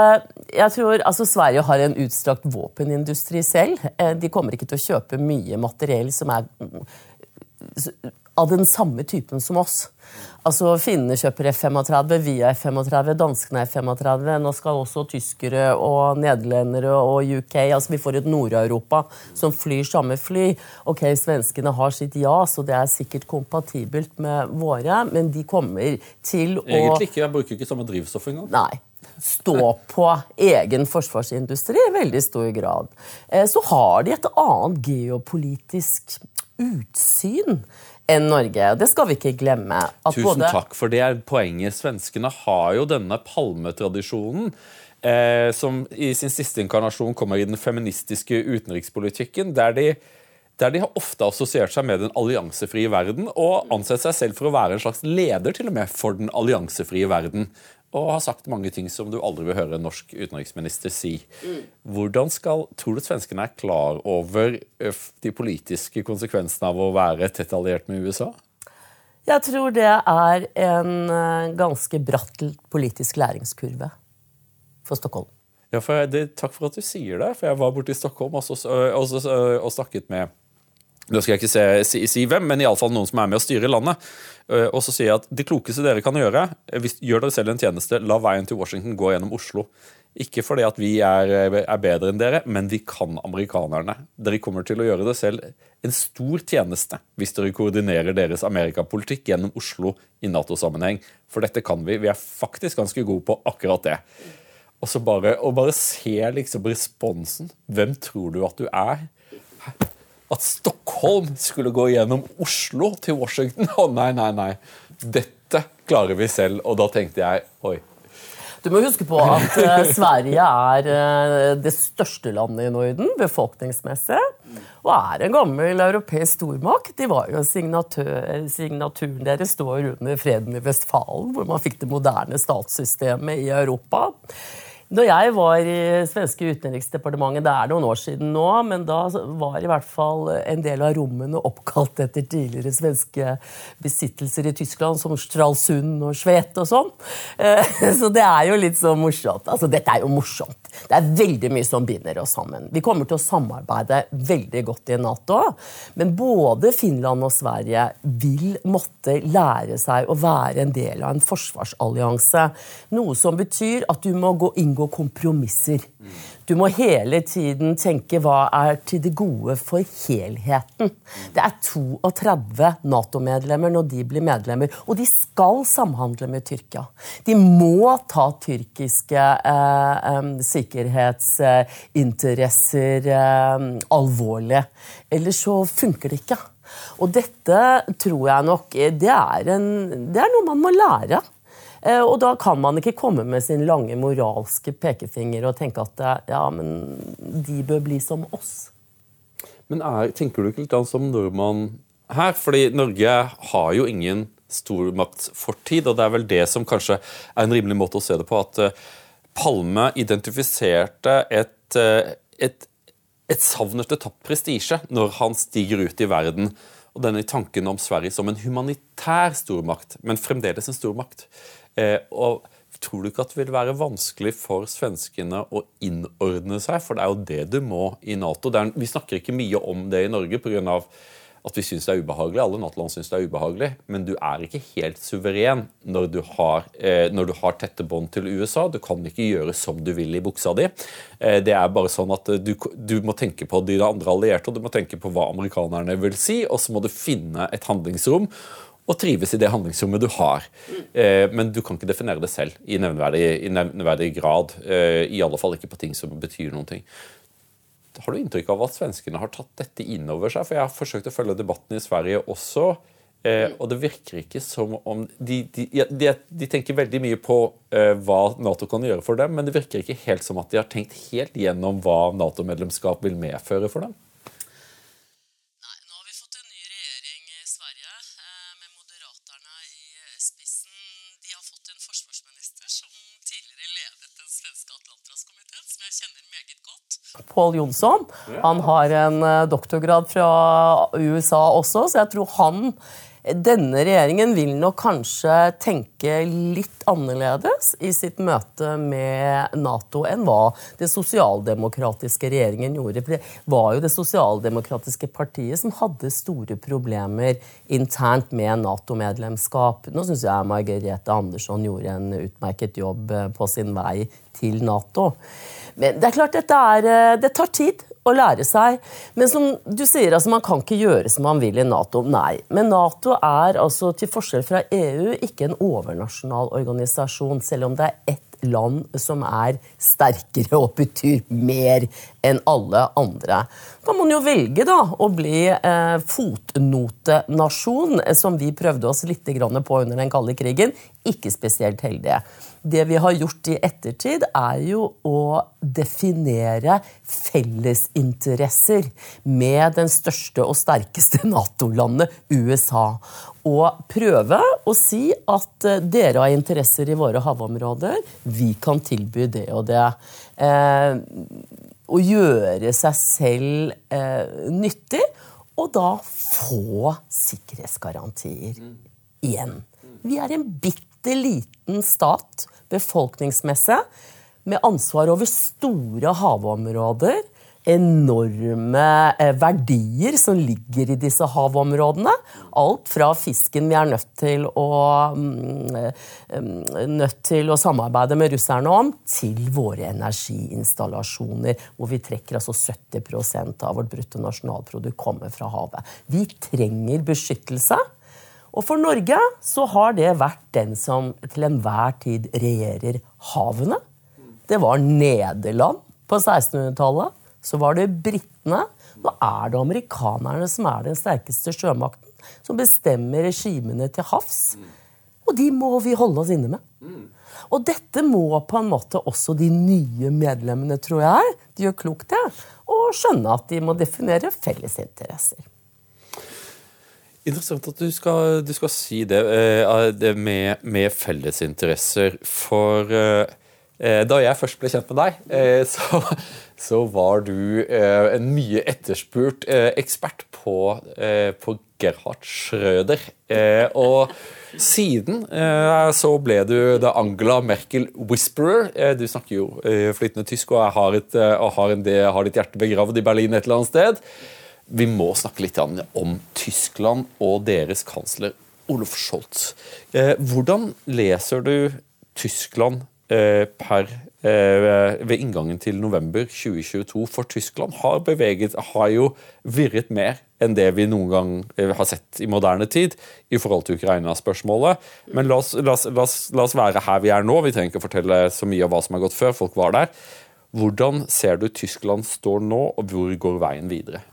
Speaker 1: jeg tror, altså Sverige har en utstrakt våpenindustri selv. De kommer ikke til å kjøpe mye materiell som er av den samme typen som oss. Altså Finnene kjøper F-35, vi er F-35, danskene er F-35. Nå skal også tyskere og nederlendere og UK altså Vi får et Nord-Europa som flyr samme fly. Ok, Svenskene har sitt ja, så det er sikkert kompatibelt med våre, men de kommer til å
Speaker 2: Egentlig ikke. Jeg bruker ikke samme drivstoff engang.
Speaker 1: Nei stå på egen forsvarsindustri i veldig stor grad. Eh, så har de et annet geopolitisk utsyn enn Norge. Det skal vi ikke glemme.
Speaker 2: Tusen både... takk, for det poenget. Svenskene har jo denne palmetradisjonen. Eh, som i sin siste inkarnasjon kommer i den feministiske utenrikspolitikken, der de, der de har ofte assosiert seg med den alliansefrie verden og ansett seg selv for å være en slags leder til og med for den alliansefrie verden og har sagt mange ting som du aldri vil høre en norsk utenriksminister si. Hvordan skal, Tror du svenskene er klar over de politiske konsekvensene av å være tett alliert med USA?
Speaker 1: Jeg tror det er en ganske bratt politisk læringskurve for Stockholm.
Speaker 2: Ja, for det, Takk for at du sier det. for Jeg var borte i Stockholm også, også, og snakket med nå skal jeg ikke se, si, si, hvem, men iallfall noen som er med å styre landet. Eh, og så sier jeg at det klokeste dere kan gjøre, eh, hvis, gjør dere selv en tjeneste, la veien til Washington gå gjennom Oslo. Ikke fordi at vi er, eh, er, bedre enn dere, men vi kan amerikanerne. Dere kommer til å gjøre det selv en stor tjeneste hvis dere koordinerer deres amerikapolitikk gjennom Oslo i Nato-sammenheng. For dette kan vi. Vi er faktisk ganske gode på akkurat det. Og så bare, og bare se liksom responsen. Hvem tror du at du er? at Stockholm skulle gå gjennom Oslo til Washington. Å, nei, nei, nei. Dette klarer vi selv. Og da tenkte jeg oi.
Speaker 1: Du må huske på at uh, Sverige er uh, det største landet i Norden befolkningsmessig. Og er en gammel europeisk stormakt. De var jo Signaturen deres står under freden i Vestfalen, hvor man fikk det moderne statssystemet i Europa. Da jeg var i svenske utenriksdepartementet, det er noen år siden nå, men da var i hvert fall en del av rommene oppkalt etter tidligere svenske besittelser i Tyskland, som Stralsund og Svet og sånn. Eh, så det er jo litt så morsomt. Altså, dette er jo morsomt. Det er veldig mye som binder oss sammen. Vi kommer til å samarbeide veldig godt i Nato, men både Finland og Sverige vil måtte lære seg å være en del av en forsvarsallianse. Noe som betyr at du må gå inngå inngå kompromisser. Du må hele tiden tenke hva er til det gode for helheten. Det er 32 Nato-medlemmer når de blir medlemmer, og de skal samhandle med Tyrkia. De må ta tyrkiske eh, sikkerhetsinteresser eh, alvorlig. Ellers så funker det ikke. Og dette tror jeg nok det er, en, det er noe man må lære. Eh, og da kan man ikke komme med sin lange moralske pekefinger og tenke at ja, men de bør bli som oss.
Speaker 2: Men er, tenker du ikke litt som nordmann her? Fordi Norge har jo ingen stormaktsfortid, og det er vel det som kanskje er en rimelig måte å se det på. At eh, Palme identifiserte et, eh, et, et savn etter tapt prestisje når han stiger ut i verden. Og denne tanken om Sverige som en humanitær stormakt, men fremdeles en stormakt. Eh, og Tror du ikke at det vil være vanskelig for svenskene å innordne seg? For det er jo det du må i Nato. Er, vi snakker ikke mye om det i Norge pga. at vi syns det er ubehagelig. Alle Nato-land syns det er ubehagelig. Men du er ikke helt suveren når du har, eh, når du har tette bånd til USA. Du kan ikke gjøre som du vil i buksa di. Eh, det er bare sånn at du, du må tenke på de andre allierte, og du må tenke på hva amerikanerne vil si, og så må du finne et handlingsrom og trives i det handlingsrommet du har. Eh, men du kan ikke definere det selv i nevneverdig, i nevneverdig grad. Eh, I alle fall ikke på ting som betyr noen ting. Har du inntrykk av at svenskene har tatt dette inn over seg? For jeg har forsøkt å følge debatten i Sverige også. Eh, og det virker ikke som om De, de, de, de tenker veldig mye på hva Nato kan gjøre for dem, men det virker ikke helt som at de har tenkt helt gjennom hva Nato-medlemskap vil medføre for dem.
Speaker 1: Paul Jonsson. Han har en eh, doktorgrad fra USA også, så jeg tror han denne regjeringen vil nok kanskje tenke litt annerledes i sitt møte med Nato enn hva det sosialdemokratiske regjeringen gjorde. For det var jo det sosialdemokratiske partiet som hadde store problemer internt med Nato-medlemskap. Nå syns jeg Margrethe Andersson gjorde en utmerket jobb eh, på sin vei til Nato. Men det er klart, dette er, eh, det tar tid å lære seg. Men som du sier, altså, man kan ikke gjøre som man vil i Nato. Nei. Men Nato er altså, til forskjell fra EU ikke en overnasjonal organisasjon, selv om det er ett land som er sterkere og betyr mer enn alle andre. Da må man jo velge da, å bli eh, fotnotenasjon, som vi prøvde oss litt på under den kalde krigen. Ikke spesielt heldige. Det vi har gjort i ettertid, er jo å definere fellesinteresser med den største og sterkeste Nato-landet, USA. Og prøve å si at eh, dere har interesser i våre havområder, vi kan tilby det og det. Eh, å gjøre seg selv eh, nyttig, og da få sikkerhetsgarantier igjen. Vi er en bitte liten stat befolkningsmessig med ansvar over store havområder. Enorme eh, verdier som ligger i disse havområdene. Alt fra fisken vi er nødt til å, mm, eh, nødt til å samarbeide med russerne om, til våre energiinstallasjoner, hvor vi trekker altså 70% av vårt bruttonasjonalprodukt kommer fra havet. Vi trenger beskyttelse. Og for Norge så har det vært den som til enhver tid regjerer havene. Det var Nederland på 1600-tallet. Så var det britene. Nå er det amerikanerne som er den sterkeste sjømakten. Som bestemmer regimene til havs. Og de må vi holde oss inne med. Og dette må på en måte også de nye medlemmene, tror jeg, de gjør klokt i, å skjønne at de må definere fellesinteresser.
Speaker 2: Interessant at du skal, du skal si det, eh, det med, med fellesinteresser. For eh, eh, da jeg først ble kjent med deg, så, så var du en mye etterspurt ekspert på, på Gerhard Schrøder. Og siden så ble du da Angela Merkel Whisperer. Du snakker jo flytende tysk og har, et, og har, en, har ditt hjerte begravd i Berlin et eller annet sted. Vi må snakke litt om Tyskland og deres kansler Olof Scholz. Eh, hvordan leser du Tyskland eh, per, eh, ved inngangen til november 2022? For Tyskland har beveget, har jo virret mer enn det vi noen gang har sett i moderne tid i forhold til Ukraina-spørsmålet. Men la oss, la, oss, la, oss, la oss, være her vi er nå. Vi trenger ikke fortelle så mye av hva som har gått før. Folk var der. Hvordan ser du Tyskland står nå, og hvor går veien videre?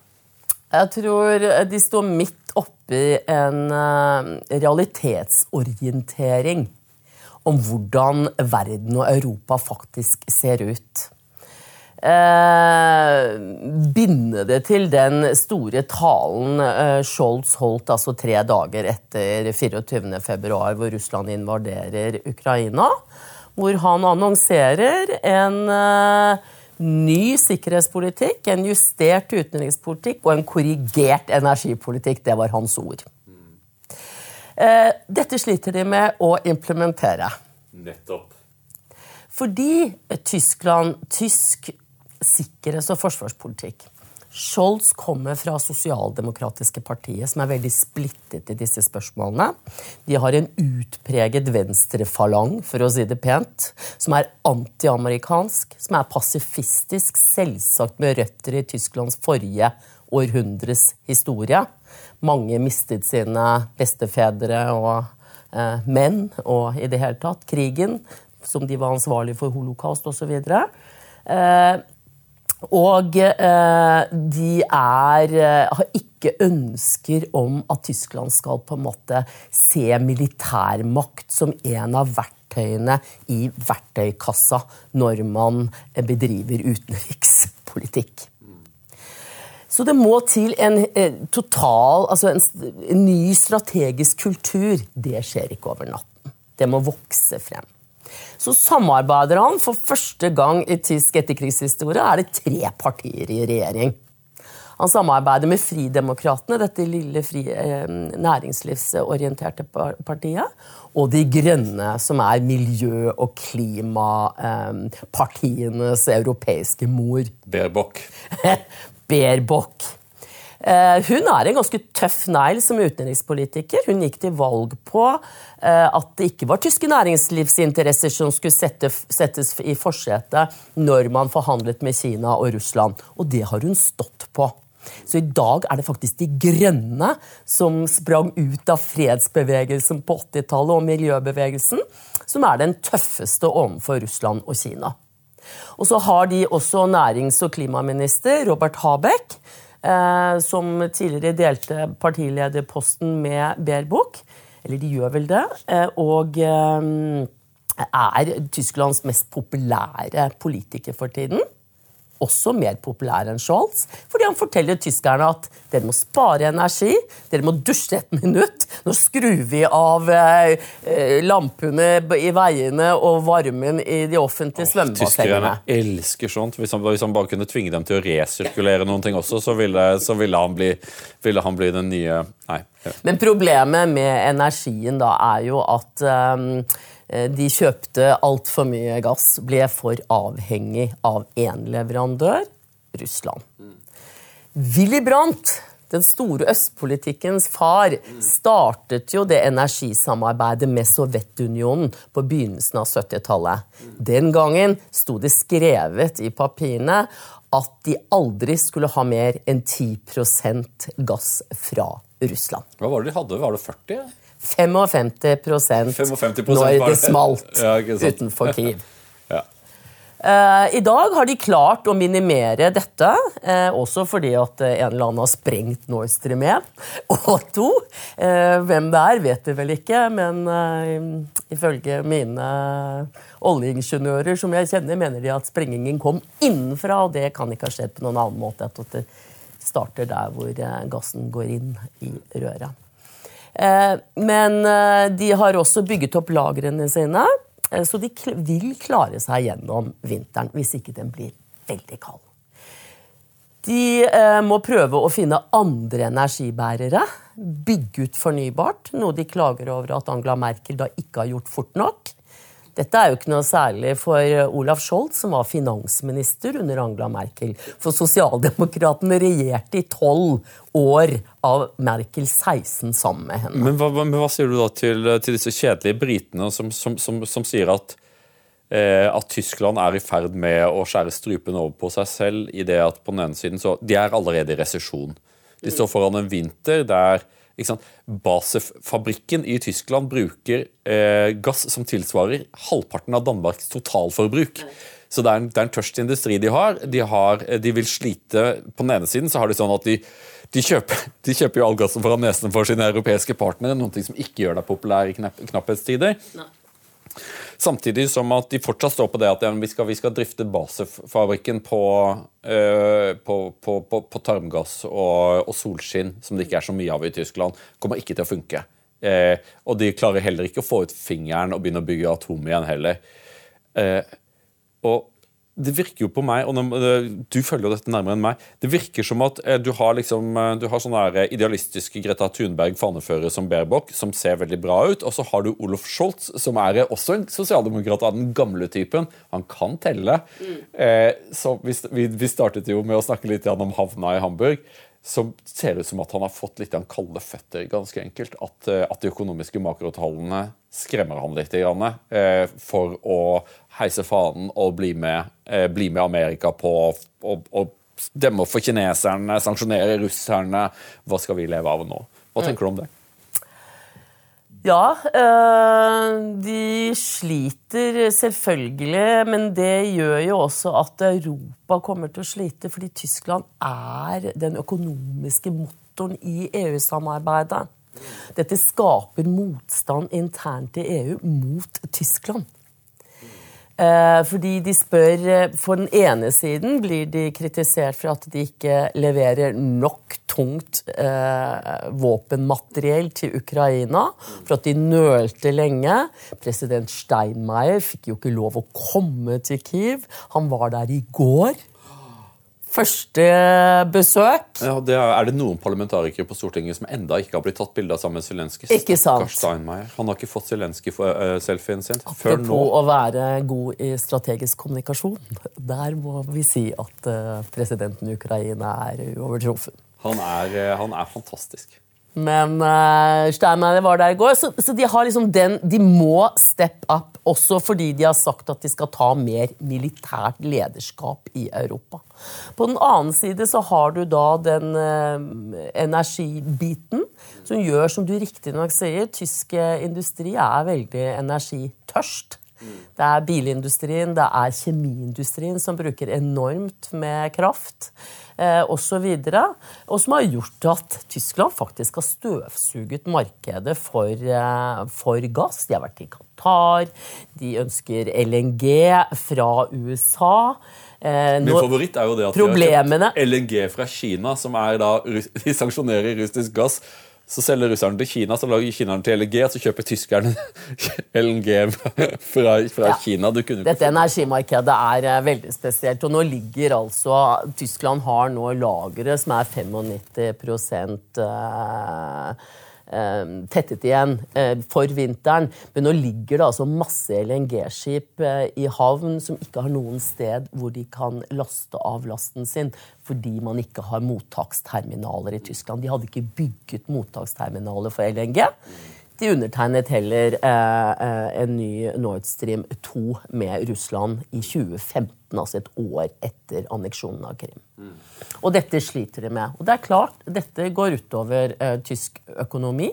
Speaker 1: Jeg tror de står midt oppi en eh, realitetsorientering om hvordan verden og Europa faktisk ser ut. Eh, binde det til den store talen eh, Scholz holdt altså tre dager etter 24.2, hvor Russland invaderer Ukraina. Hvor han annonserer en eh, ny sikkerhetspolitikk, en justert utenrikspolitikk og en korrigert energipolitikk. Det var hans ord. Eh, dette sliter de med å implementere.
Speaker 2: Nettopp.
Speaker 1: Fordi Tyskland, tysk sikkerhets- og forsvarspolitikk Scholz kommer fra Sosialdemokratiske partiet, som er veldig splittet i disse spørsmålene. De har en utpreget venstrefalang, for å si det pent, som er antiamerikansk, som er pasifistisk, selvsagt med røtter i Tysklands forrige århundres historie. Mange mistet sine bestefedre og eh, menn, og i det hele tatt krigen, som de var ansvarlige for holocaust osv. Eh, og eh, de er, eh, har ikke ønsker om at Tyskland skal på en måte se militærmakt som en av verktøyene i verktøykassa når man bedriver utenrikspolitikk. Så det må til en eh, total, altså en, en ny strategisk kultur. Det skjer ikke over natten. Det må vokse frem så samarbeider han for første gang i tysk etterkrigshistorie. er det tre partier i regjering. Han samarbeider med Fridemokratene, dette lille fri, eh, næringslivsorienterte partiet, og De Grønne, som er miljø- og klimapartienes eh, europeiske mor.
Speaker 2: Baerbock.
Speaker 1: Baerbock. Eh, hun er en ganske tøff negl som utenrikspolitiker. Hun gikk til valg på eh, at det ikke var tyske næringslivsinteresser som skulle settes i forsetet når man forhandlet med Kina og Russland. Og det har hun stått på. Så i dag er det faktisk De Grønne som sprang ut av fredsbevegelsen på 80-tallet og miljøbevegelsen, som er den tøffeste overfor Russland og Kina. Og så har de også nærings- og klimaminister Robert Habeck, som tidligere delte partilederposten med Berbuk. Eller de gjør vel det. Eh, og eh, er Tysklands mest populære politiker for tiden også mer populær enn Scholz, fordi han forteller tyskerne at dere må spare energi, dere må dusje et minutt. Nå skrur vi av eh, eh lampene i veiene og varmen i de offentlige oh, svømmebassengene.
Speaker 2: Tyskerne elsker sånt. Hvis han, hvis han, bare kunne tvinge dem til å resirkulere noen ting også, så ville, så ville, han, bli, ville han, bli, den nye Nei.
Speaker 1: Men problemet med energien da er jo at um, de kjøpte altfor mye gass, ble for avhengig av én leverandør Russland. Willy Brandt, den store østpolitikkens far, startet jo det energisamarbeidet med Sovjetunionen på begynnelsen av 70-tallet. Den gangen sto det skrevet i papirene at de aldri skulle ha mer enn 10% gass fra Russland.
Speaker 2: Hva var det de hadde? Var det 40?
Speaker 1: 55, 55 når det smalt ja, utenfor Kiev. ja. uh, I dag har de klart å minimere dette, uh, også fordi at en eller annen har sprengt Nord Stream 1 og 2. Uh, hvem det er, vet vi vel ikke, men ifølge mine oljeingeniører som jeg kjenner, mener de at sprengingen kom innenfra, og det kan ikke ha skjedd på noen annen måte at det starter der hvor gassen går inn i røret. Eh, men eh, de har også bygget opp lagrene sine, eh, så de vil klare seg gjennom vinteren hvis ikke den blir veldig kald. De må prøve å finne andre energibærere, bygge ut fornybart, noe de klager over at Angela Merkel da ikke har gjort fort nok. Dette er jo ikke noe særlig for Olaf Scholz, som var finansminister under Angela Merkel. For sosialdemokratene regjerte i tolv år av Merkel 16 sammen med henne.
Speaker 2: Men hva, men hva sier du da til, til disse kjedelige britene som, som, som, som sier at, eh, at Tyskland er i ferd med å skjære strupen over på seg selv i det at på den ene siden så De er allerede i resesjon. De står foran en vinter der Basefabrikken i Tyskland bruker eh, gass som tilsvarer halvparten av Danmarks totalforbruk. Så det er, en, det er en tørst industri de har. de har. De vil slite På den ene siden så har de sånn at de, de, kjøper, de kjøper jo all gassen foran nesen for sine europeiske partnere, noe som ikke gjør deg populær i knapp, knapphetstider. Nei. Samtidig som at de fortsatt står på det at vi skal, vi skal drifte basefabrikken på, uh, på, på, på tarmgass og, og, solskinn, som det ikke er så mye av i Tyskland. kommer ikke til å funke. Uh, og de klarer heller ikke å få ut fingeren og begynne å bygge atom igjen heller. Uh, og det virker jo på meg, og du følger jo dette nærmere enn meg, det virker som at eh, du har liksom, eh, du har sånne eh, idealistiske Greta Thunberg-faneførere som Baerbock, som ser veldig bra ut, og så har du Olof Scholz, som er også en sosialdemokrat av den gamle typen. Han kan telle. Mm. så vi, vi, startet jo med å snakke litt om havna i Hamburg så ser ut som at han har fått litt kalde føtter, ganske enkelt. At, eh, at de økonomiske makrotallene skremmer han litt eh, for å heise fanen og bli med, eh, bli med Amerika på å demme for kineserne, sanksjonere russerne. Hva skal vi leve av nå? Hva tenker du om det?
Speaker 1: Ja, eh, de sliter selvfølgelig, men det gjør jo også at Europa kommer til å slite, fordi Tyskland er den økonomiske motoren i EU-samarbeidet. Dette skaper motstand internt i EU mot Tyskland. Eh, fordi de spør eh, For den ene siden blir de kritisert for at de ikke leverer nok tungt eh, våpenmateriell til Ukraina. For at de nølte lenge. President Steinmeier fikk jo ikke lov å komme til Kiev. Han var der i går første besøk.
Speaker 2: Ja, det er, er, det noen parlamentarikere på Stortinget som enda ikke har blitt tatt bilde av sammen med Zelenskyj?
Speaker 1: Ikke sant.
Speaker 2: Han har ikke fått Zelenskyj-selfien uh, sin
Speaker 1: Apropos før nå. å være god i strategisk kommunikasjon. Der må vi si at uh, presidenten i Ukraina er uovertruffen.
Speaker 2: Han er, uh, han er fantastisk.
Speaker 1: Men uh, Steinmeier var der i går, så, så de, liksom den, de må step up. Også fordi de har sagt at de skal ta mer militært lederskap i Europa. På den annen side så har du da den uh, energibiten som gjør, som du riktignok sier, tysk industri er veldig energitørst. Det er bilindustrien, det er kjemiindustrien som bruker enormt med kraft eh, osv. Og som har gjort at Tyskland faktisk har støvsuget markedet for, eh, for gass. De har vært i Qatar, de ønsker LNG fra USA.
Speaker 2: Eh, Min favoritt er jo det at de har kjøpt LNG fra Kina, som er da De sanksjonerer russisk gass så selger russerne til Kina, så lager kinerne til LNG, og så kjøper tyskerne LNG fra, fra ja. Kina.
Speaker 1: Dette energimarkedet er uh, veldig spesielt. Og nå ligger altså Tyskland har nå lagre som er 95 uh, Eh, tettet igjen eh, for vinteren. Men nå ligger det altså masse LNG-skip eh, i havn som ikke har noen sted hvor de kan laste av lasten sin, fordi man ikke har mottaksterminaler i Tyskland. De hadde ikke bygget mottaksterminaler for LNG. De undertegnet heller en ny Nord Stream 2 med Russland i 2015, altså et år etter anneksjonen av Krim. Mm. Og dette sliter de med. Og det er klart, dette går utover eh, tysk økonomi.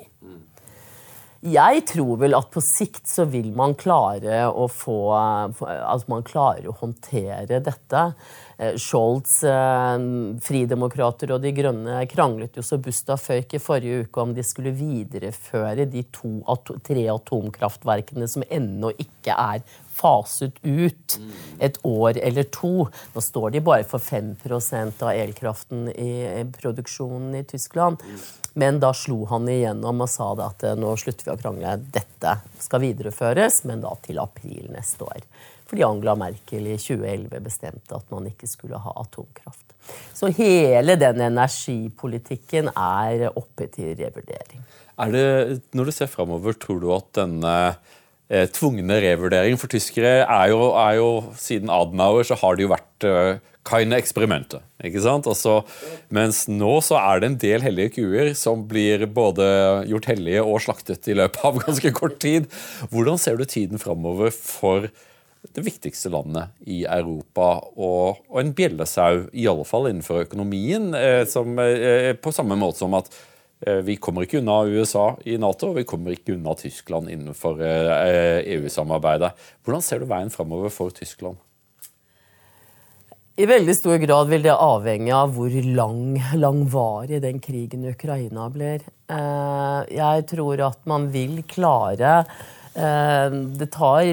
Speaker 1: Jeg tror vel at på sikt så vil man klare å få Altså man klarer å håndtere dette. Eh, Scholz, eh, Fridemokrater og De Grønne kranglet jo så busta føyk i forrige uke om de skulle videreføre de to, tre atomkraftverkene som ennå ikke er faset ut et år eller to. Nå står de bare for 5% av elkraften i produksjonen i Tyskland. Men da slo han igjennom og sa at eh, nå slutter vi å krangle. Dette skal videreføres, men da til april neste år. Fordi Angela Merkel i 2011 bestemte at man ikke skulle ha atomkraft. Så hele den energipolitikken er oppe til revurdering.
Speaker 2: Er det, når du ser framover, tror du at denne eh, tvungne revurderingen for tyskere er jo, er jo, Siden Adenauer så har det jo vært eh, keine eksperimentet. ikke sant? Også, mens nå så er det en del hellige kuer som blir både gjort hellige og slaktet i løpet av ganske kort tid. Hvordan ser du tiden framover for det viktigste landet i Europa og, og en bjellesau, i alle fall innenfor økonomien, eh, som, eh, på samme måte som at Eh, vi kommer ikke unna USA i Nato, og vi kommer ikke unna Tyskland innenfor EU-samarbeidet. Hvordan ser du veien framover for Tyskland?
Speaker 1: I veldig stor grad vil det avhenge av hvor lang, langvarig den krigen i Ukraina blir. Jeg tror at man vil klare det tar,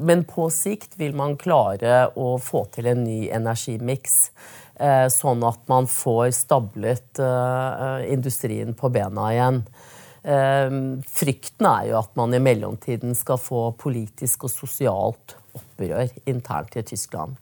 Speaker 1: men på sikt vil man klare å få til en ny energimiks. Eh, sånn at man får stablet eh, industrien på bena igjen. Eh, frykten er jo at man i mellomtiden skal få politisk og sosialt opprør internt i Tyskland.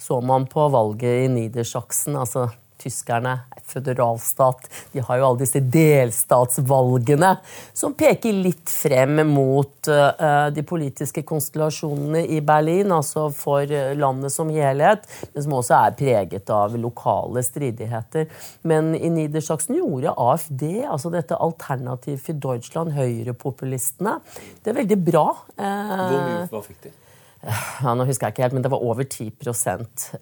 Speaker 1: Så man på valget i Niedersachsen, altså tyskerne, føderalstat. De har jo alle disse delstatsvalgene som peker litt frem mot uh, de politiske konstellasjonene i Berlin, altså for eh, landet som helhet, men som også er preget av lokale stridigheter. Men i Niedersachsen gjorde AFD, altså dette Alternativ for Deutschland, høyrepopulistene, det er veldig bra.
Speaker 2: Hvor mye hva fikk de?
Speaker 1: Ja, nå husker jeg ikke helt, men det var over 10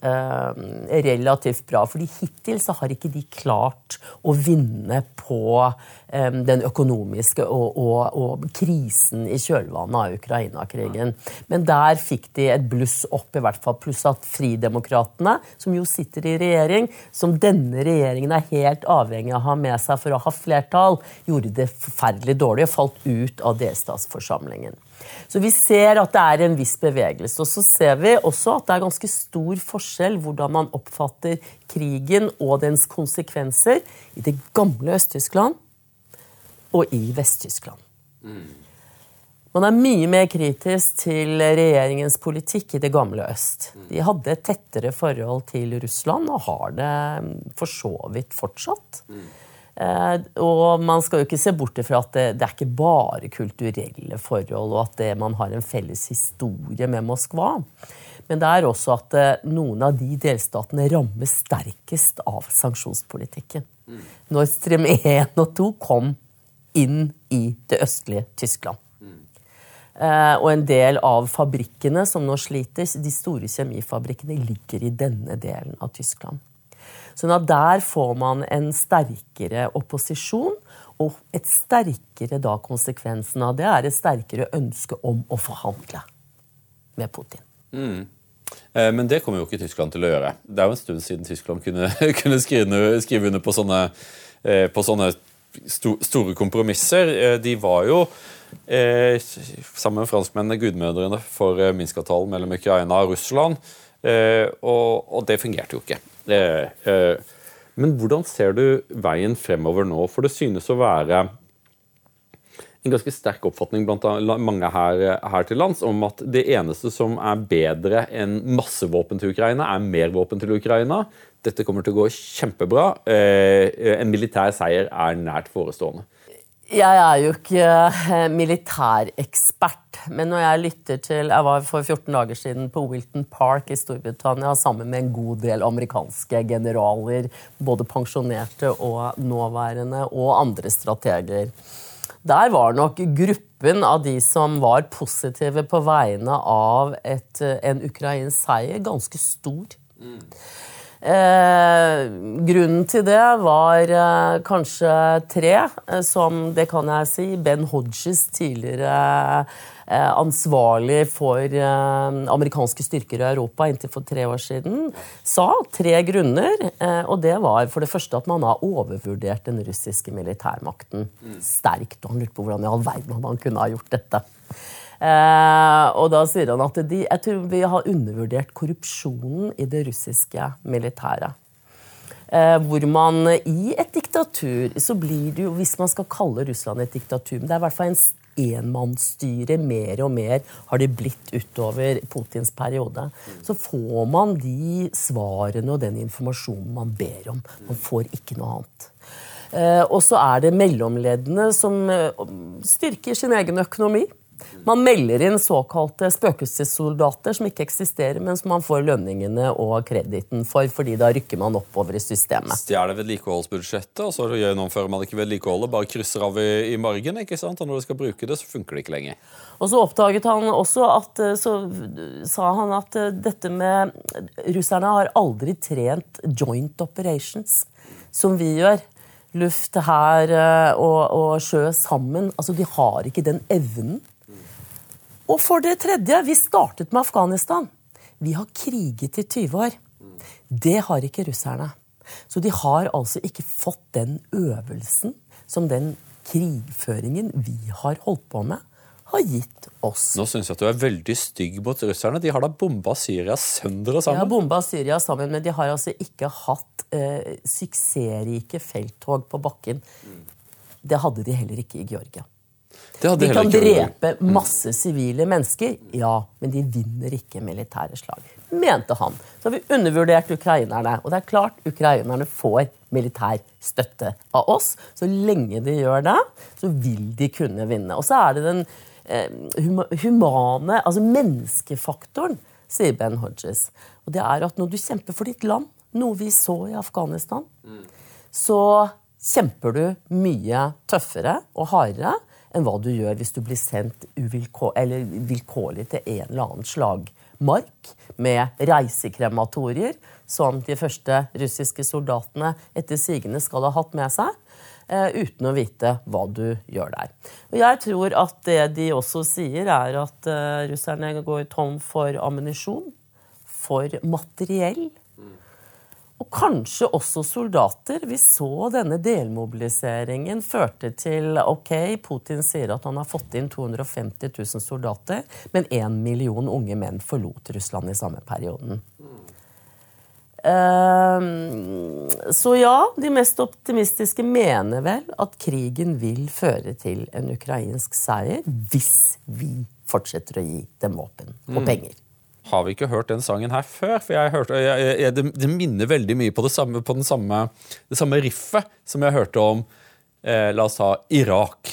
Speaker 1: eh, Relativt bra. fordi hittil så har ikke de klart å vinne på eh, den økonomiske og, og, og, krisen i kjølvannet av Ukraina-krigen. Men der fikk de et bluss opp, i hvert fall. Pluss at Fridemokratene, som jo sitter i regjering, som denne regjeringen er helt avhengig av å ha med seg for å ha flertall, gjorde det forferdelig dårlig og falt ut av delstatsforsamlingen. Så vi ser at det er en viss bevegelse. Og så ser vi også at det er ganske stor forskjell hvordan man oppfatter krigen og dens konsekvenser i det gamle Øst-Tyskland og i Vest-Tyskland. Man er mye mer kritisk til regjeringens politikk i det gamle øst. De hadde et tettere forhold til Russland og har det for så vidt fortsatt. Eh, og man skal jo ikke se bort fra at det, det, er ikke bare kulturelle forhold, og at det, man har en felles historie med Moskva. Men det er også at eh, noen av de delstatene rammes sterkest av sanksjonspolitikken. Nord Stream 1 og 2 kom inn i det østlige Tyskland. Eh, og en del av fabrikkene som nå sliter, de store kjemifabrikkene, ligger i denne delen av Tyskland. Sånn at der får man en sterkere opposisjon, og et sterkere da konsekvensen av det er et sterkere ønske om å forhandle med Putin.
Speaker 2: Mm. Men det kommer jo ikke Tyskland til å gjøre. Det er jo en stund siden Tyskland kunne, kunne skrive, skrive under på sånne, eh, på sånne sto, store kompromisser. Eh, De var jo eh, sammen med franskmennene gudmødrene for eh, Minsk-avtalen mellom Ukraina og Russland. Eh, og, og det fungerte jo ikke. Eh, men hvordan ser du veien fremover nå? For det synes å være en ganske sterk oppfatning blant mange her, her til lands om at det eneste som er bedre enn massevåpen til Ukraina, er mer våpen til Ukraina. Dette kommer til å gå kjempebra. Eh, en militær seier er nært forestående.
Speaker 1: Jeg er jo ikke eh, militærekspert, men når jeg lytter til Jeg var for 14 dager siden på Wilton Park i Storbritannia sammen med en god del amerikanske generaler, både pensjonerte og nåværende, og andre strateger. Der var nok gruppen av de som var positive på vegne av et, en ukrainsk seier, ganske stor. Eh, grunnen til det var eh, kanskje tre, eh, som det kan jeg si. Ben Hodges, tidligere eh, ansvarlig for eh, amerikanske styrker i Europa inntil for tre år siden, sa tre grunner. Eh, og det var for det første at man har overvurdert den russiske militærmakten sterkt. Og han lurte på hvordan i all verden han kunne ha gjort dette. Eh, og da sier han at de, jeg tror vi har undervurdert korrupsjonen i det russiske militæret. Eh, hvor man i et diktatur så blir det jo, Hvis man skal kalle Russland et diktatur Men det er i hvert fall en enmannsstyre mer og mer har det blitt utover Putins periode. Så får man de svarene og den informasjonen man ber om. Man får ikke noe annet. Eh, og så er det mellomleddene som eh, styrker sin egen økonomi. Man melder inn såkalte spøkelsessoldater som ikke eksisterer, men som man får lønningene og krediten for, fordi da rykker man oppover i systemet.
Speaker 2: Stjeler vedlikeholdsbudsjettet, og så gjennomfører man ikke vedlikeholdet, bare krysser av i, i margen. ikke sant? Og når du skal bruke det, så funker det ikke lenger.
Speaker 1: Og så oppdaget han også at så sa han at dette med Russerne har aldri trent joint operations, som vi gjør. Luft, hær og, og sjø sammen. Altså, de har ikke den evnen. Og for det tredje, vi startet med Afghanistan. Vi har kriget i 20 år. Det har ikke russerne. Så de har altså ikke fått den øvelsen som den krigføringen vi har holdt på med, har gitt oss.
Speaker 2: Nå syns jeg at du er veldig stygg mot russerne. De har da bomba Syria sønder og sammen.
Speaker 1: De har bomba Syria sammen, men de har altså ikke hatt eh, suksessrike felttog på bakken. Det hadde de heller ikke i Georgia. De kan drepe masse sivile mennesker, ja, men de vinner ikke militære slag. Mente han. Så har vi undervurdert ukrainerne. Og det er klart ukrainerne får militær støtte av oss. Så lenge de gjør det, så vil de kunne vinne. Og så er det den eh, humane, altså menneskefaktoren, sier Ben Hodges. Og det er at når du kjemper for ditt land, noe vi så i Afghanistan, så kjemper du mye tøffere og hardere enn hva du gjør hvis du blir sendt vilkårlig til en eller annen slagmark med reisekrematorier, som de første russiske soldatene etter sigende skal ha hatt med seg. uten å vite hva du gjør der. Og jeg tror at det de også sier, er at uh, russerne går tom for ammunisjon, for materiell. Og kanskje også soldater. Vi så denne delmobiliseringen førte til Ok, Putin sier at han har fått inn 250 000 soldater, men én million unge menn forlot Russland i samme perioden. Uh, så ja, de mest optimistiske mener vel at krigen vil føre til en ukrainsk seier hvis vi fortsetter å gi dem våpen og penger
Speaker 2: har vi ikke hørt den sangen her før? For jeg hørte, jeg, jeg, det, det, minner veldig mye på, det samme, på samme, det samme riffet som jeg hørte om eh, La oss ta Irak.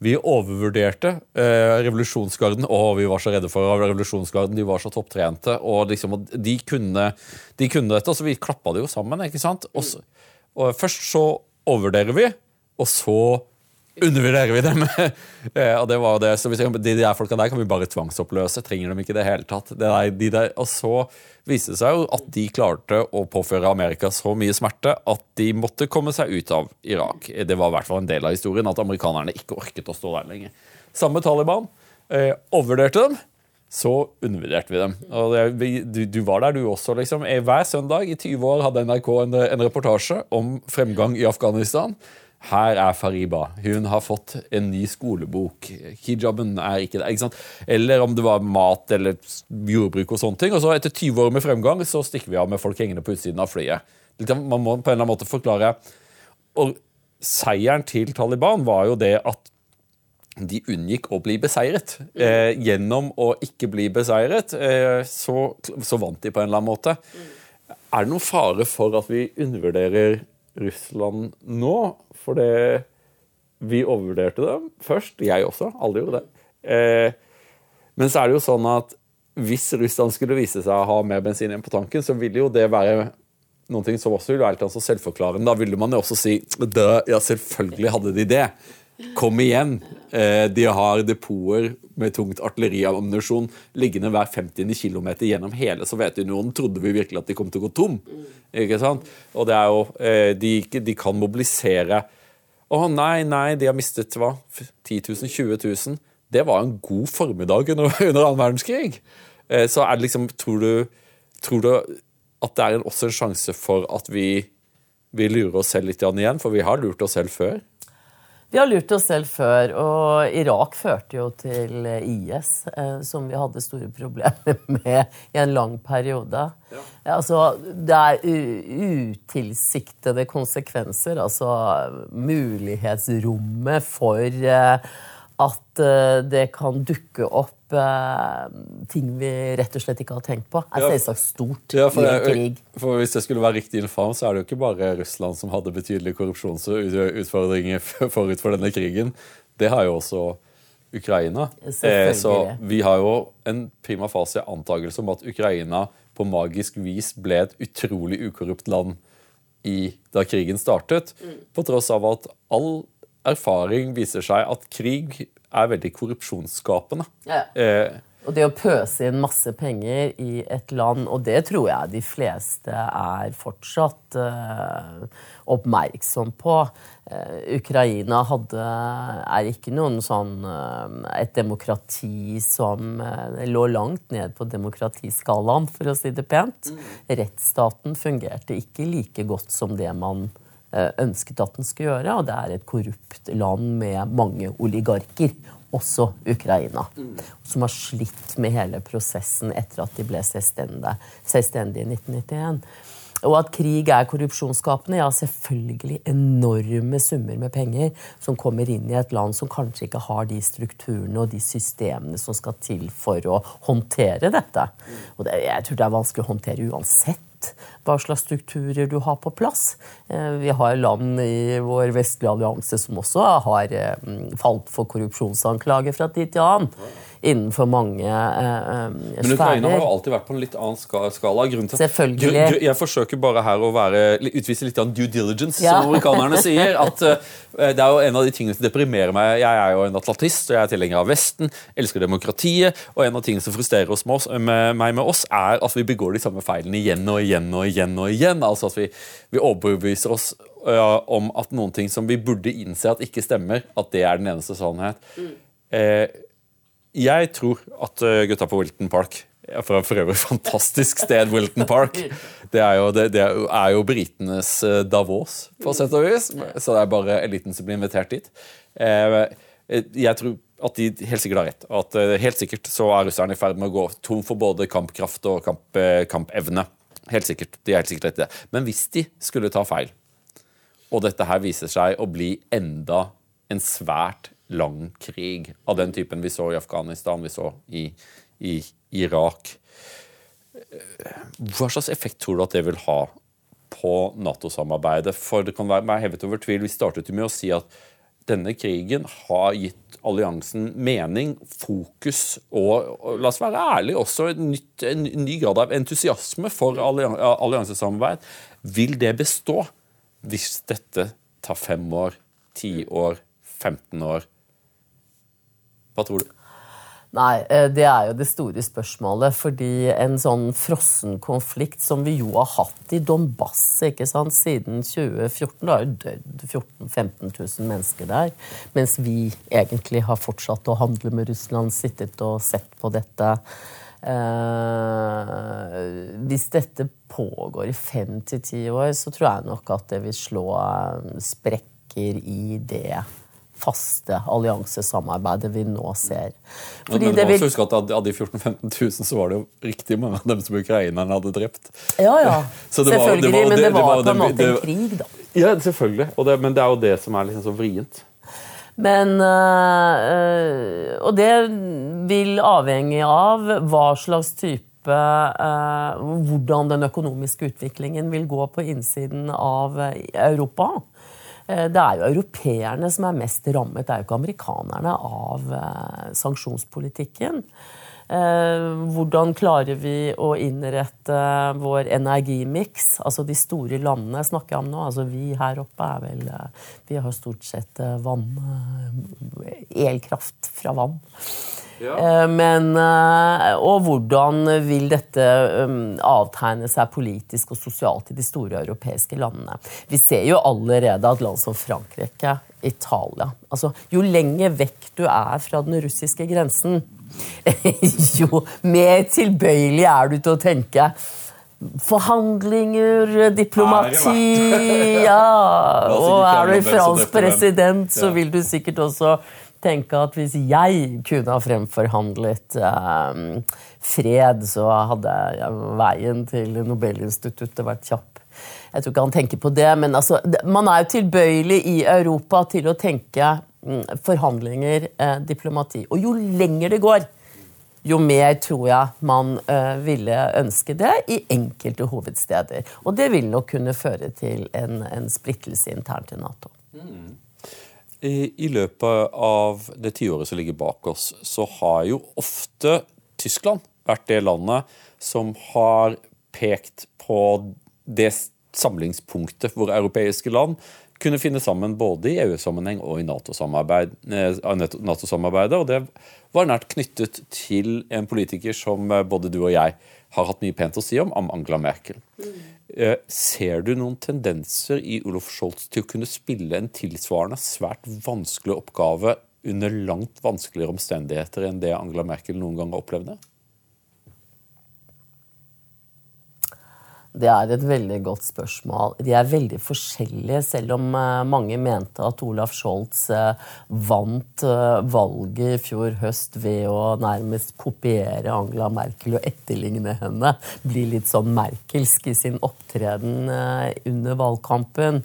Speaker 2: Vi overvurderte eh, revolusjonsgarden. Å, vi var så redde for revolusjonsgarden. De var så topptrente. Og liksom, de, kunne, de kunne dette, og så vi klappa det jo sammen. ikke sant? Og, så, og først så overvurderer vi, og så undervurderer vi dem. Eh, og det var det, så jeg, De der folka der kan vi bare tvangsoppløse. Trenger dem ikke i det hele tatt. Det der, de der, og så viste det seg jo at de klarte å påføre Amerika så mye smerte at de måtte komme seg ut av Irak. Det var i hvert fall en del av historien, at amerikanerne ikke orket å stå der lenger. Samme Taliban eh, overvurderte dem så undervurderte vi dem. Det, du, du, var der, du også. liksom. Hver søndag i 20 år hadde NRK en, en reportasje om fremgang i Afghanistan. Her er Fariba. Hun har fått en ny skolebok. Hijaben er ikke der. ikke sant? Eller om det var mat eller jordbruk og sånne ting. Og så etter 20 år med fremgang så stikker vi av med folk hengende på utsiden av flyet. Man må på en eller annen måte forklare. Og seieren til Taliban var jo det at de unngikk å bli beseiret. Eh, gjennom å ikke bli beseiret, eh, så, så, vant de på en eller annen måte. Er det noen fare for at vi undervurderer Russland nå? For det Vi overvurderte dem først. Jeg også. Alle gjorde det. Eh, men så er det jo sånn at hvis Russland skulle vise seg å ha mer bensin igjen på tanken, så ville jo det være noen ting som også ville være så selvforklarende. Da ville man jo også si ja, selvfølgelig hadde de det. Kom igjen. Eh, de har depoter med tungt artilleriammunisjon liggende hver 50. km gjennom hele Sovjetunionen. Trodde vi virkelig at de kom til å gå tom? Ikke sant? Og det er jo, eh, de, de kan mobilisere Å nei, nei, de har mistet hva? 10 000? 20 000? Det var en god formiddag under, under annen verdenskrig. Eh, så er det liksom Tror du, tror du at det er også en sjanse for at vi, vi lurer oss selv litt igjen? For vi har lurt oss selv før.
Speaker 1: Vi har lurt oss selv før, og Irak førte jo til IS, eh, som vi hadde store problemer med i en lang periode. Ja. Altså, det er utilsiktede konsekvenser, altså mulighetsrommet for eh, at eh, det kan dukke opp eh, ting vi rett og slett ikke har tenkt på, er selvsagt stort ja, i en krig.
Speaker 2: For Hvis det skulle være riktig infam, så er det jo ikke bare Russland som hadde betydelige korrupsjonsutfordringer forut for denne krigen. Det har jo også Ukraina. Eh, så vi har jo en prima fase antakelse om at Ukraina på magisk vis ble et utrolig ukorrupt land i, da krigen startet, mm. på tross av at all erfaring viser seg at krig er veldig korrupsjonsskapende. Ja. Eh,
Speaker 1: og det å pøse inn masse penger i et land, og det tror jeg de fleste er fortsatt uh, oppmerksom på uh, Ukraina hadde, er ikke noen sånn uh, et demokrati som lå langt ned på demokratiskalaen, for å si det pent. Mm. Rettsstaten fungerte ikke like godt som det man ønsket at den skulle gjøre. Og det er et korrupt land med mange oligarker, også Ukraina, som har slitt med hele prosessen etter at de ble selvstendige, selvstendige i 1991. Og at krig er korrupsjonsskapende. Ja, selvfølgelig enorme summer med penger som kommer inn i et land som kanskje ikke har de strukturene og de systemene som skal til for å håndtere dette. Og det, jeg tror det er vanskelig å håndtere uansett hva slags strukturer du har på plass. Eh, vi har land i vår vestlige allianse som også har eh, falt for korrupsjonsanklager fra tid til annen innenfor mange eh,
Speaker 2: sfærer. Men Ukraina har jo alltid vært på en litt annen skala. Til,
Speaker 1: Selvfølgelig.
Speaker 2: Jeg forsøker bare her å være, utvise litt due diligence, ja. som amerikanerne sier. at eh, Det er jo en av de tingene som deprimerer meg. Jeg er jo en atlantist, og jeg er tilhenger av Vesten, elsker demokratiet. Og en av tingene som frustrerer oss med oss, med, meg med oss, er at vi begår de samme feilene igjen og igjen og igjen. og igjen. Altså at vi, vi overbeviser oss ja, om at noen ting som vi burde innse at ikke stemmer, at det er den eneste sannhet. Mm. Uh, jeg tror at uh, gutta på Wilton Park for, for øvrig fantastisk sted, Wilton Park. Det er jo, det, det er jo britenes uh, Davos, på sett og vis. Så det er bare eliten som blir invitert dit. Uh, jeg tror at de helt sikkert har rett. At Helt sikkert så er russerne i ferd med å gå tom for både kampkraft og kamp, kampevne. Helt sikkert. De er helt sikkert rett i det. Men hvis de skulle ta feil, og dette her viser seg å bli enda en svært lang krig av den typen vi så i Afghanistan, vi så i, i Irak. Hva slags effekt tror du at det vil ha på Nato-samarbeidet? For det kan være hevet over tvil. Vi startet jo med å si at denne krigen har gitt alliansen mening, fokus og, og la oss være ærlige, også en, nytt, en ny grad av entusiasme for alliansesamarbeid. Vil det bestå hvis dette tar fem år, ti år, 15 år? Hva tror du?
Speaker 1: Nei, eh, det er jo det store spørsmålet. Fordi en sånn frossen konflikt som vi jo har hatt i Donbass ikke sant, siden 2014 Det har jo dødd 14 000-15 000 mennesker der. Mens vi egentlig har fortsatt å handle med Russland, sittet og sett på dette. Eh, hvis dette pågår i fem til ti år, så tror jeg nok at det vil slå eh, sprekker i det faste alliansesamarbeidet vi nå ser.
Speaker 2: Fordi men, men vil... huske at Av de 14 000-15 000 så var det jo riktig mange av dem som ukrainerne hadde drept.
Speaker 1: Ja, ja. selvfølgelig. Var, var, men det, var, var på en måte en krig, da.
Speaker 2: Ja, selvfølgelig. Det, men det er jo det som er liksom så vrient.
Speaker 1: Men øh, Og det vil avhenge av hva slags type øh, Hvordan den økonomiske utviklingen vil gå på innsiden av Europa. Eh, det er jo europeerne som er mest rammet, det er jo ikke amerikanerne, av eh, sanksjonspolitikken. Eh, hvordan klarer vi å innrette vår energimiks? Altså de store landene snakker jeg om nå. Altså vi her oppe er vel Vi har stort sett vann Elkraft fra vann. Ja. Eh, men, eh, og hvordan vil dette um, avtegne seg politisk og sosialt i de store europeiske landene? Vi ser jo allerede at land som Frankrike, Italia altså, Jo lenger vekk du er fra den russiske grensen, jo mer tilbøyelig er du til å tenke Forhandlinger, diplomati Ja! Og er du fransk president, så vil du sikkert også tenke at hvis jeg kunne ha fremforhandlet eh, fred, så hadde veien til Nobelinstituttet vært kjapp. Jeg tror ikke han tenker på det, men altså, man er jo tilbøyelig i Europa til å tenke mm, forhandlinger, eh, diplomati. Og jo lenger det går, jo mer tror jeg man eh, ville ønske det i enkelte hovedsteder. Og det vil nok kunne føre til en, en splittelse internt i Nato. Mm.
Speaker 2: I, løpet av det tiåret som ligger bak oss, så har jo ofte Tyskland vært det landet som har pekt på det samlingspunktet hvor europeiske land kunne finne sammen både i EU-sammenheng og i Nato-samarbeidet. Eh, NATO og det var nært knyttet til en politiker som eh, både du og jeg har hatt mye pent å si om, om Angela Merkel. Mm. Eh, ser du noen tendenser i Olof Scholz til å kunne spille en tilsvarende svært vanskelig oppgave under langt vanskeligere omstendigheter enn det Angela Merkel noen gang har
Speaker 1: Det er et veldig godt spørsmål. De er veldig forskjellige, selv om eh, mange mente at Olaf Scholz eh, vant eh, valget i fjor høst ved å nærmest kopiere Angela Merkel og etterligne henne. Bli litt sånn merkelsk i sin opptreden under valgkampen.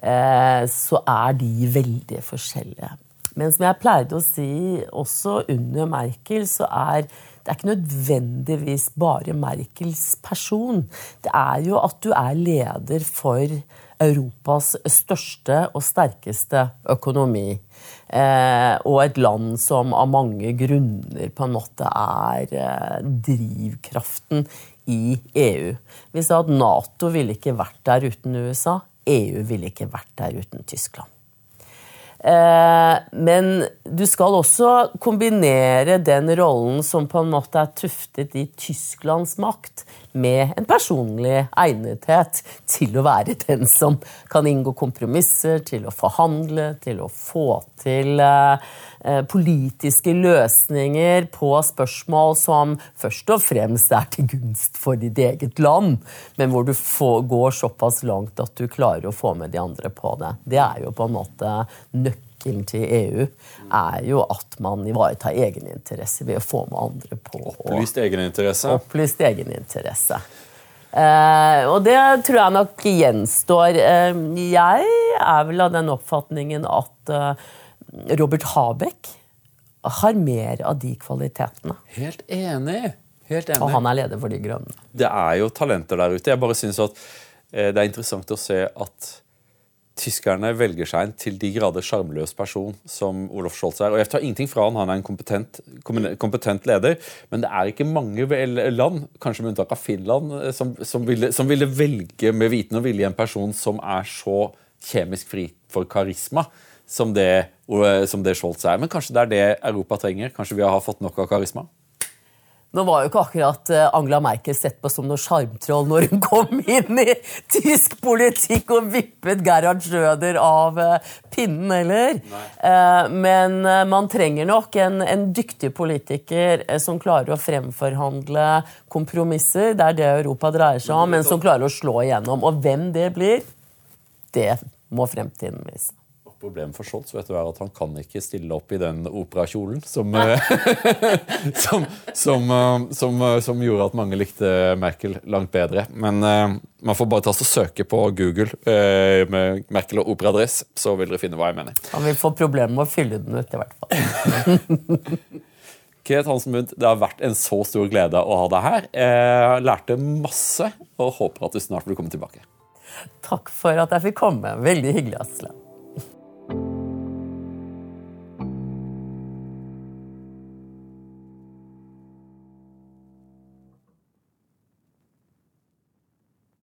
Speaker 1: Så er de veldig forskjellige. Men som jeg pleide å si også under Merkel, så er det er ikke nødvendigvis bare Merkels person. Det er jo at du er leder for Europas største og sterkeste økonomi. Eh, og et land som av mange grunner på en måte er eh, drivkraften i EU. Vi sa at Nato ville ikke vært der uten USA. EU ville ikke vært der uten Tyskland. Eh, men du skal også kombinere den rollen som på en måte er tuftet i Tysklands makt, med en personlig egnethet til å være den som kan inngå kompromisser, til å forhandle, til å få til eh, eh, politiske løsninger på spørsmål som først og fremst er til gunst for ditt eget land, men hvor du går såpass langt at du klarer å få med de andre på det. Det er jo på en måte nøkkelen nøkkelen til EU er jo at man ivaretar egeninteresse ved å få med andre på.
Speaker 2: Opplyst egeninteresse.
Speaker 1: Opplyst egeninteresse. Eh, og det tror jeg nok gjenstår. Eh, jeg er vel av den oppfatningen at eh, Robert Habeck har mer av de kvalitetene.
Speaker 2: Helt enig. Helt enig.
Speaker 1: Og han er leder for De grønne.
Speaker 2: Det er jo talenter der ute. Jeg bare synes at eh, det er interessant å se at tyskerne velger seg en til de grader sjarmløs person som Olof Scholz er. Og Jeg tar ingenting fra han, han er en kompetent, kompetent, leder, men det er ikke mange land, kanskje med unntak av Finland, eh, som, som, ville, som ville, velge med viten og vilje en person som er så kjemisk fri for karisma som det, som det Scholz er. Men kanskje det er det Europa trenger? Kanskje vi har fått nok av karisma?
Speaker 1: Nå var jo ikke akkurat eh, Angela Merkel sett på som noe sjarmtroll når hun kom inn i tysk politikk og vippet Gerhard Schrøder av eh, pinnen, heller. Eh, men man trenger nok en, en, dyktig politiker som klarer å fremforhandle kompromisser. Det er det Europa dreier seg om, men som klarer å slå igjennom. Og hvem det blir, det må fremtiden vise.
Speaker 2: Problemet for Scholz vet du, er at han kan ikke stille opp i den operakjolen som, eh, som, som, eh, som, eh, som, gjorde at mange likte Merkel langt bedre. Men uh, man får bare ta og søke på Google uh, med Merkel og operadress, så vil dere finne hva jeg mener.
Speaker 1: Han vil få problemer med å fylle den ut, i hvert fall.
Speaker 2: Kate Hansen Mundt, det har vært en så stor glede å ha deg her. Jeg lærte masse og håper at du snart vil komme tilbake.
Speaker 1: Takk for at jeg fikk komme. Veldig hyggelig, Asle.